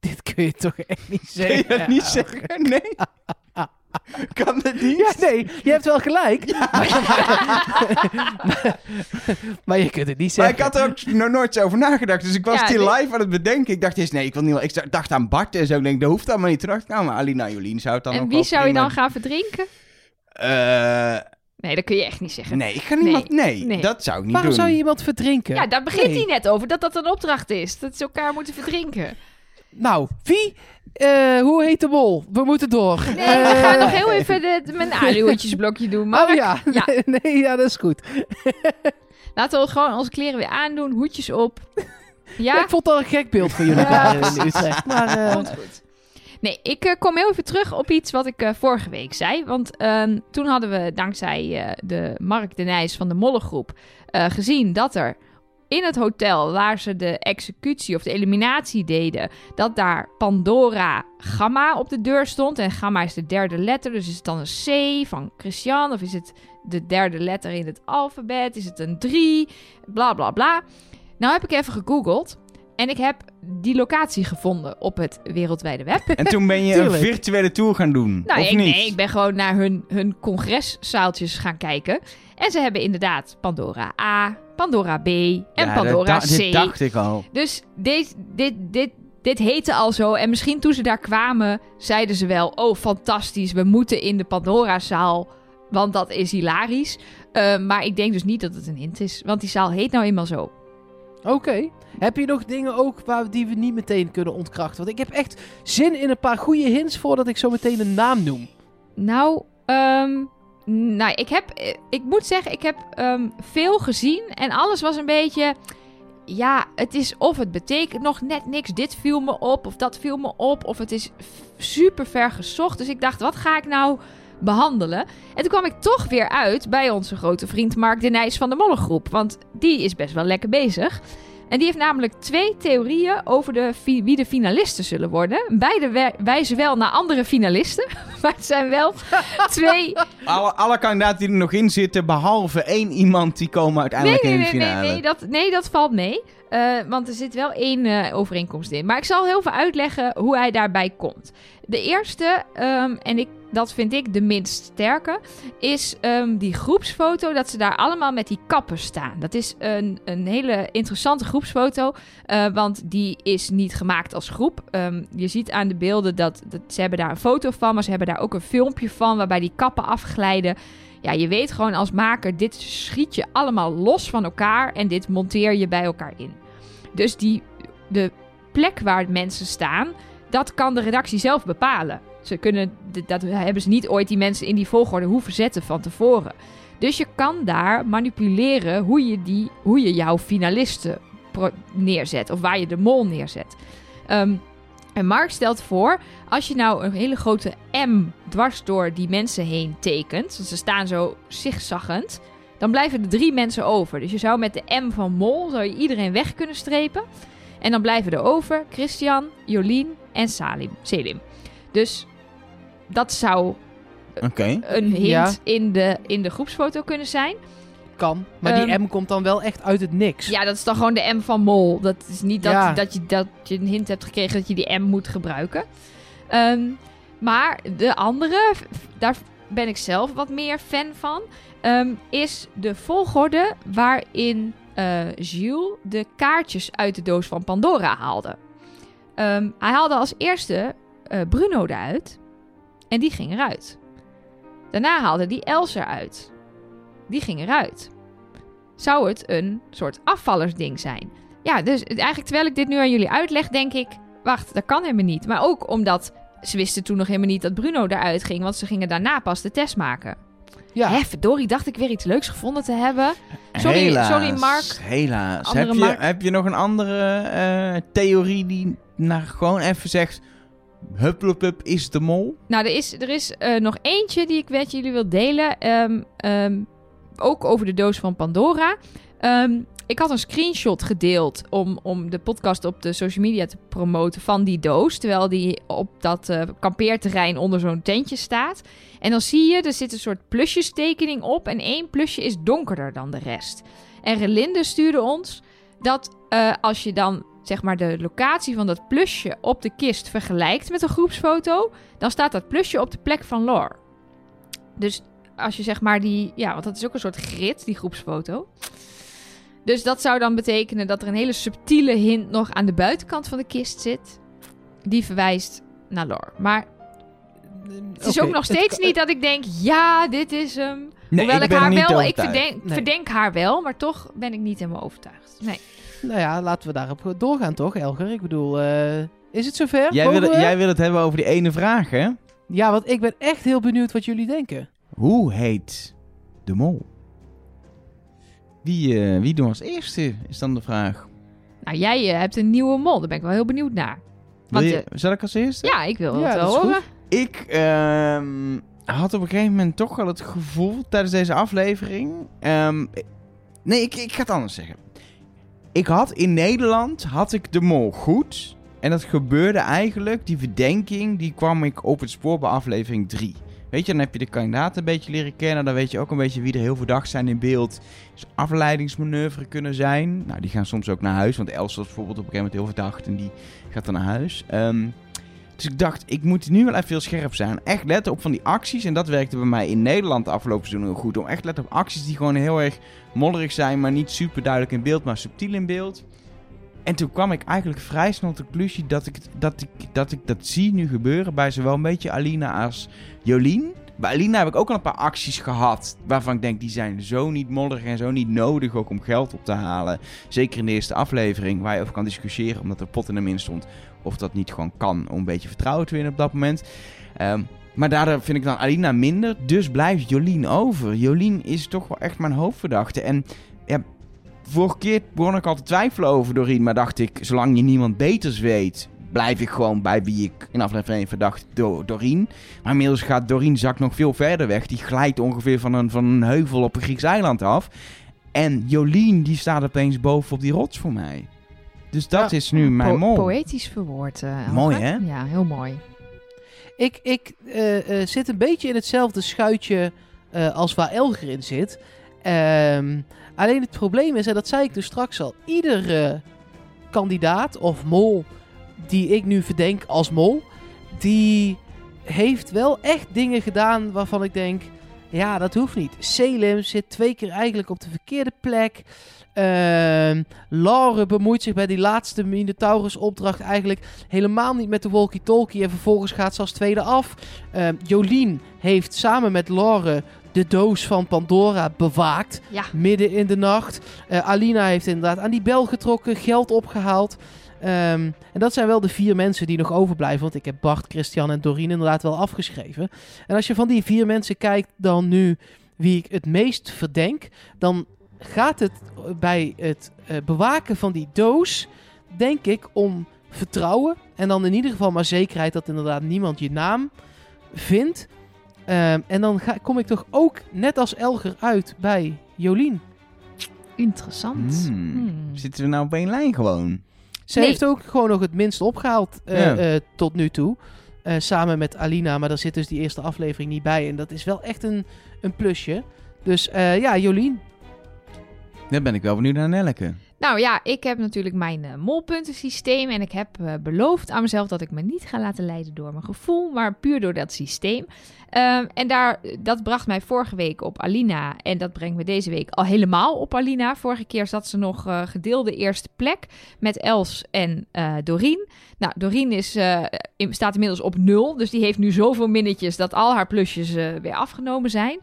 Dit kun je toch echt niet Kun zeggen? je dat niet zeggen? Nee. kan dat niet? Ja, nee, je hebt wel gelijk. Maar, maar je kunt het niet Maar zeggen. ik had er ook nog nooit zo over nagedacht. Dus ik was Ja, die nee. live aan het bedenken. Ik dacht eerst, nee, ik wil niet... Ik dacht aan Bart en zo. Ik denk, dat hoeft allemaal niet. Ik, nou, maar Alina en Jolien zou het dan En ook wie wel zou je dan gaan verdrinken? Eh, Nee, dat kun je echt niet zeggen. nee, ik ga niemand... Nee, Nee. dat zou ik niet Waarom doen. zou je iemand verdrinken? Ja, daar begint Nee. hij net over, dat dat een opdracht is. Dat ze elkaar moeten verdrinken. Nou, wie? Eh, hoe heet de mol? We moeten door. Nee, Eh, we gaan nog heel even de, mijn aluhoedjesblokje doen. Maar Oh ja. Ja. nee, ja, dat is goed. laten we gewoon onze kleren weer aandoen, hoedjes op. Ja, Ik vond dat een gek beeld van jullie Ja, daar in. Utrecht. Maar eh, Komt goed. Nee, ik eh, kom heel even terug op iets wat ik eh, vorige week zei. Want ehm, toen hadden we dankzij eh, de Mark de Nijs van de Mollengroep gezien dat er in het hotel waar ze de executie of de eliminatie deden, dat daar Pandora Gamma op de deur stond. En Gamma is de derde letter, dus is het dan een C van Christian of is het de derde letter in het alfabet? Is het een 3? Bla bla bla. Nou heb ik even gegoogeld. En ik heb die locatie gevonden op het wereldwijde web. En toen ben je een virtuele tour gaan doen, Nou, of ik, niet? nee, ik ben gewoon naar hun, hun congreszaaltjes gaan kijken. En ze hebben inderdaad Pandora A, Pandora B en Ja, Pandora dat, C. Dit dacht ik al. Dus dit, dit, dit, dit heette al zo. En misschien toen ze daar kwamen, zeiden ze wel... Oh, fantastisch, we moeten in de Pandora-zaal. Want dat is hilarisch. Eh, maar ik denk dus niet dat het een hint is. Want die zaal heet nou eenmaal zo. Oké. Heb je nog dingen ook waar, die we niet meteen kunnen ontkrachten? Want ik heb echt zin in een paar goede hints voordat ik zo meteen een naam noem. Nou, ehm, nou ik, heb, ik moet zeggen, ik heb ehm, veel gezien. En alles was een beetje... Ja, het is of het betekent nog net niks. Dit viel me op of dat viel me op. Of het is super ver gezocht. Dus ik dacht, wat ga ik nou behandelen? En toen kwam ik toch weer uit bij onze grote vriend Mark de Nijs van de Mollengroep. Want die is best wel lekker bezig. En die heeft namelijk twee theorieën over de wie de finalisten zullen worden. Beide wijzen wel naar andere finalisten. Maar het zijn wel twee Alle, alle kandidaten die er nog in zitten, behalve één iemand, die komen uiteindelijk nee, in nee, de nee, finale. nee, nee, dat, nee, dat valt mee. Eh, want er zit wel één eh, overeenkomst in. Maar ik zal heel veel uitleggen hoe hij daarbij komt. De eerste, ehm, en ik, dat vind ik de minst sterke, is ehm, die groepsfoto. Dat ze daar allemaal met die kappen staan. Dat is een, een hele interessante groepsfoto. eh, want die is niet gemaakt als groep. Ehm, je ziet aan de beelden dat, dat ze hebben daar een foto van. Maar ze hebben daar ook een filmpje van waarbij die kappen afglijden. Ja, je weet gewoon als maker, dit schiet je allemaal los van elkaar en dit monteer je bij elkaar in. Dus die, de plek waar mensen staan, dat kan de redactie zelf bepalen. Ze kunnen, dat hebben ze niet ooit die mensen in die volgorde hoeven zetten van tevoren. Dus je kan daar manipuleren hoe je, die, hoe je jouw finalisten neerzet of waar je de mol neerzet. Ehm, en Mark stelt voor, als je nou een hele grote M dwars door die mensen heen tekent, want ze staan zo zigzaggend, dan blijven er drie mensen over. Dus je zou met de M van Mol zou je iedereen weg kunnen strepen. En dan blijven er over Christian, Jolien en Salim, Selim. Dus dat zou Oké. een hint Ja. in, de, in de groepsfoto kunnen zijn. Kan. Maar die Ehm, M komt dan wel echt uit het niks. Ja, dat is dan gewoon de M van Mol. Dat is niet dat, Ja. dat, je, dat je een hint hebt gekregen dat je die M moet gebruiken. Ehm, maar de andere, daar ben ik zelf wat meer fan van, ehm, is de volgorde waarin eh Jules de kaartjes uit de doos van Pandora haalde. Hij haalde als eerste eh, Bruno eruit en die ging eruit. Daarna haalde hij Els eruit. Die ging eruit zou het een soort afvallersding zijn. Ja, dus eigenlijk terwijl ik dit nu aan jullie uitleg, denk ik... Wacht, dat kan helemaal niet. Maar ook omdat ze wisten toen nog helemaal niet dat Bruno eruit ging... want ze gingen daarna pas de test maken. Ja. Hè, verdorie, dacht ik weer iets leuks gevonden te hebben. Sorry- helaas, sorry, Mark. Helaas. Heb je, Mark. heb je nog een andere eh, theorie die nou gewoon even zegt... Hupplepup is de mol? Nou, er is, er is eh, nog eentje die ik met jullie wil delen. Ehm, ook over de doos van Pandora. Ehm, ik had een screenshot gedeeld om, om de podcast op de social media te promoten van die doos. Terwijl die op dat eh, kampeerterrein onder zo'n tentje staat. En dan zie je, er zit een soort plusjestekening op. En één plusje is donkerder dan de rest. En Relinde stuurde ons dat eh, als je dan zeg maar de locatie van dat plusje op de kist vergelijkt met een groepsfoto, dan staat dat plusje op de plek van Lore. Dus als je zeg maar die, ja, want dat is ook een soort grid, die groepsfoto. Dus dat zou dan betekenen dat er een hele subtiele hint nog aan de buitenkant van de kist zit. Die verwijst naar Lore. Maar het is ook nog steeds niet dat ik denk, ja, dit is hem. Nee, Hoewel ik haar wel, ik verdenk, Nee. verdenk haar wel, maar toch ben ik niet helemaal overtuigd. Nee. Nou ja, laten we daarop doorgaan toch, Elger? Ik bedoel, eh, is het zover? Jij wil, jij wil het hebben over die ene vraag, hè? Ja, want ik ben echt heel benieuwd wat jullie denken. Hoe heet de mol? Wie, eh, wie doen als eerste, is dan de vraag. Nou, jij eh, hebt een nieuwe mol, daar ben ik wel heel benieuwd naar. Wil Want, je, eh, zal ik als eerste? Ja, ik wil Ja, het wel horen. Ik ehm, had op een gegeven moment toch wel het gevoel tijdens deze aflevering. ehm, nee, ik, ik ga het anders zeggen. Ik had in Nederland had ik de mol goed. En dat gebeurde eigenlijk, die verdenking, die kwam ik op het spoor bij aflevering 3. Weet je, dan heb je de kandidaten een beetje leren kennen. Dan weet je ook een beetje wie er heel verdacht zijn in beeld. Dus afleidingsmanoeuvre kunnen zijn. Nou, die gaan soms ook naar huis. Want Els was bijvoorbeeld op een gegeven moment heel verdacht en die gaat dan naar huis. Ehm, dus ik dacht, ik moet nu wel even heel scherp zijn. Echt letten op van die acties. En dat werkte bij mij in Nederland de afgelopen seizoen heel goed. Om echt letten op acties die gewoon heel erg modderig zijn. Maar niet super duidelijk in beeld, maar subtiel in beeld. En toen kwam ik eigenlijk vrij snel tot de conclusie dat ik, dat, ik, dat ik dat zie nu gebeuren bij zowel een beetje Alina als Jolien. Bij Alina heb ik ook al een paar acties gehad waarvan ik denk die zijn zo niet modderig en zo niet nodig ook om geld op te halen. Zeker in de eerste aflevering waar je over kan discussiëren omdat er pot in de min stond. Of dat niet gewoon kan om een beetje vertrouwen te winnen op dat moment. Ehm, maar daardoor vind ik dan Alina minder. Dus blijft Jolien over. Jolien is toch wel echt mijn hoofdverdachte. En ja, vorige keer begon ik al te twijfelen over Doreen. Maar dacht ik, zolang je niemand beters weet, blijf ik gewoon bij wie ik in aflevering 1 verdacht, Do Doreen. Maar inmiddels gaat Doreen zak nog veel verder weg. Die glijdt ongeveer van een, van een heuvel op een Grieks eiland af. En Jolien, die staat opeens boven op die rots voor mij. Dus dat Ja. is nu mijn Po- mol. Poëtisch verwoord. eh, Elger. Mooi, hè? Ja, heel mooi. Ik, ik eh, eh, zit een beetje in hetzelfde schuitje eh, als waar Elger in zit. Ehm, alleen het probleem is, en dat zei ik dus straks al, iedere kandidaat of mol die ik nu verdenk als mol, die heeft wel echt dingen gedaan waarvan ik denk, ja, dat hoeft niet. Selim zit twee keer eigenlijk op de verkeerde plek. Laure bemoeit zich bij die laatste Minotaurus opdracht eigenlijk helemaal niet met de walkie-talkie. En vervolgens gaat ze als tweede af. Ehm, Jolien heeft samen met Laure de doos van Pandora bewaakt. Ja. Midden in de nacht. Eh, Alina heeft inderdaad aan die bel getrokken, geld opgehaald. Ehm, en dat zijn wel de vier mensen die nog overblijven. Want ik heb Bart, Christian en Doreen inderdaad wel afgeschreven. En als je van die vier mensen kijkt dan nu wie ik het meest verdenk... dan gaat het bij het eh, bewaken van die doos, denk ik, om vertrouwen. En dan in ieder geval maar zekerheid dat inderdaad niemand je naam vindt. Ehm, en dan ga, kom ik toch ook net als Elger uit bij Jolien. Interessant. Hmm. Hmm. Zitten we nou op één lijn gewoon? Ze Nee. heeft ook gewoon nog het minst opgehaald eh, Ja. eh, tot nu toe. Eh, samen met Alina, maar daar zit dus die eerste aflevering niet bij. En dat is wel echt een, een plusje. Dus eh, ja, Jolien. Dan ben ik wel benieuwd naar Nelleke. Nou ja, ik heb natuurlijk mijn eh, molpuntensysteem. En ik heb eh, beloofd aan mezelf dat ik me niet ga laten leiden door mijn gevoel, maar puur door dat systeem. Ehm, en daar, dat bracht mij vorige week op Alina. En dat brengt me deze week al helemaal op Alina. Vorige keer zat ze nog eh, gedeelde eerste plek met Els en eh Doreen. Nou, Doreen is, eh, staat inmiddels op nul. Dus die heeft nu zoveel minnetjes dat al haar plusjes eh, weer afgenomen zijn.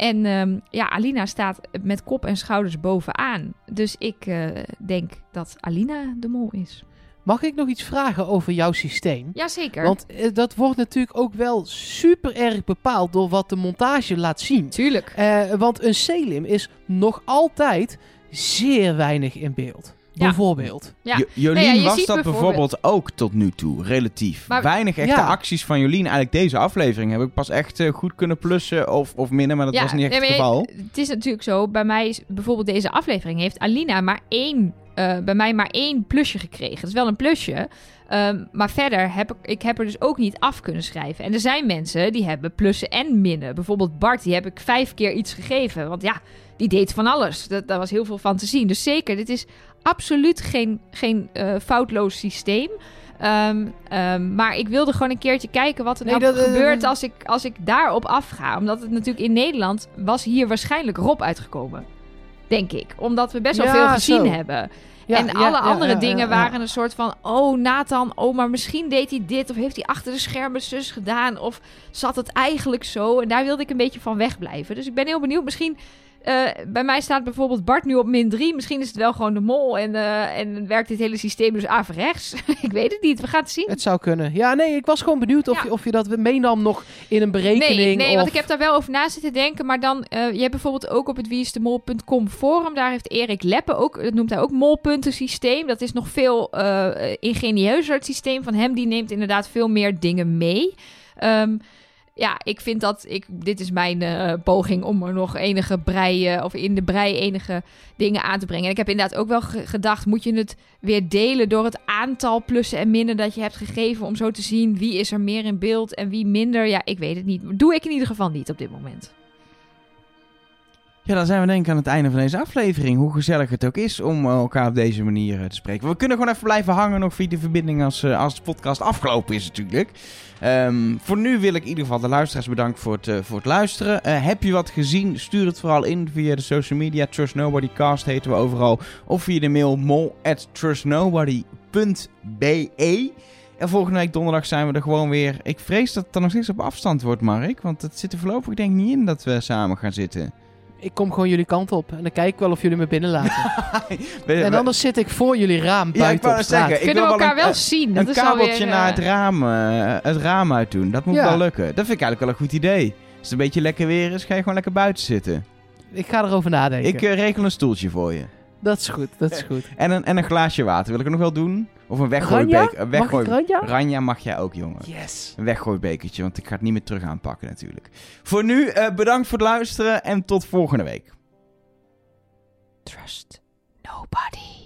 En ehm, ja, Alina staat met kop en schouders bovenaan. Dus ik eh, denk dat Alina de mol is. Mag ik nog iets vragen over jouw systeem? Jazeker. Want eh, dat wordt natuurlijk ook wel super erg bepaald door wat de montage laat zien. Tuurlijk. Eh, want een Selim is nog altijd zeer weinig in beeld. Ja. Bijvoorbeeld. Ja. Jolien was dat bijvoorbeeld- bijvoorbeeld ook tot nu toe, relatief. Maar- Weinig echte Ja. acties van Jolien. Eigenlijk deze aflevering heb ik pas echt eh, goed kunnen plussen of, of minnen, maar dat was niet echt nee, het geval. Het is natuurlijk zo, bij mij is bijvoorbeeld deze aflevering heeft Alina maar één, eh, bij mij maar één plusje gekregen. Dat is wel een plusje. Ehm, maar verder heb ik, ik heb er dus ook niet af kunnen schrijven. En er zijn mensen die hebben plussen en minnen. Bijvoorbeeld Bart, die heb ik vijf keer iets gegeven. Want ja, die deed van alles. Dat, daar was heel veel van te zien. Dus zeker, dit is absoluut geen, geen eh, foutloos systeem. Ehm, ehm, maar ik wilde gewoon een keertje kijken wat er Nee, nou dat, eh, gebeurt als ik, als ik daarop afga. Omdat het natuurlijk in Nederland was hier waarschijnlijk Rob uitgekomen. Denk ik. Omdat we best wel Ja, veel gezien zo. hebben. Ja, en ja, alle andere dingen waren een soort van... Oh, Nathan, oh, maar misschien deed hij dit. Of heeft hij achter de schermen zus gedaan. Of zat het eigenlijk zo. En daar wilde ik een beetje van wegblijven. Dus ik ben heel benieuwd. Misschien... eh, bij mij staat bijvoorbeeld Bart nu op min 3. Misschien is het wel gewoon de mol. En, eh, en werkt dit hele systeem dus averechts. ik weet het niet. We gaan het zien. Het zou kunnen. Ja, nee, ik was gewoon benieuwd of, Ja. je, of je dat meenam nog in een berekening. Nee, nee want ik heb daar wel over na zitten denken. Maar dan, eh, je hebt bijvoorbeeld ook op het wieisdemol.com forum. Daar heeft Erik Leppe ook, dat noemt hij ook molpuntensysteem. Dat is nog veel ingenieuzer het systeem van hem. Die neemt inderdaad veel meer dingen mee. Ehm, ja, ik vind dat ik. Dit is mijn eh, poging om er nog enige brei. eh, of in de brei enige dingen aan te brengen. En ik heb inderdaad ook wel ge- gedacht. Moet je het weer delen door het aantal plussen en minnen dat je hebt gegeven. Om zo te zien wie is er meer in beeld en wie minder. Ja, ik weet het niet. Doe ik in ieder geval niet op dit moment. Dan zijn we denk ik aan het einde van deze aflevering. Hoe gezellig het ook is om eh, elkaar op deze manier eh, te spreken. We kunnen gewoon even blijven hangen nog via de verbinding als, eh, als de podcast afgelopen is natuurlijk. Ehm, voor nu wil ik in ieder geval de luisteraars bedanken voor het, voor het luisteren. Heb je wat gezien? Stuur het vooral in via de social media. Trust Nobody Cast heten we overal. Of via de mail mol at trustnobody.be. En volgende week donderdag zijn we er gewoon weer. Ik vrees dat het dan nog steeds op afstand wordt, Mark. Want het zit er voorlopig denk ik niet in dat we samen gaan zitten. Ik kom gewoon jullie kant op. En dan kijk ik wel of jullie me binnenlaten. En anders zit ik voor jullie raam Ja, ik buiten op straat. zeggen. Ik Kunnen we wel elkaar een- wel zien? Dat een is kabeltje alweer, naar het eh, raam, eh, het raam uit doen. Dat moet Ja. wel lukken. Dat vind ik eigenlijk wel een goed idee. Als het een beetje lekker weer is, ga je gewoon lekker buiten zitten. Ik ga erover nadenken. Ik eh, regel een stoeltje voor je. Dat is goed, dat is goed. En een, en een glaasje water. Wil ik er nog wel doen? Of een weggooibeker. Een Mag weggooi... Ranja? Ranja mag jij ook, jongen. Yes. Een weggooibekertje, want ik ga het niet meer terug aanpakken natuurlijk. Voor nu, eh, bedankt voor het luisteren en tot volgende week. Trust nobody.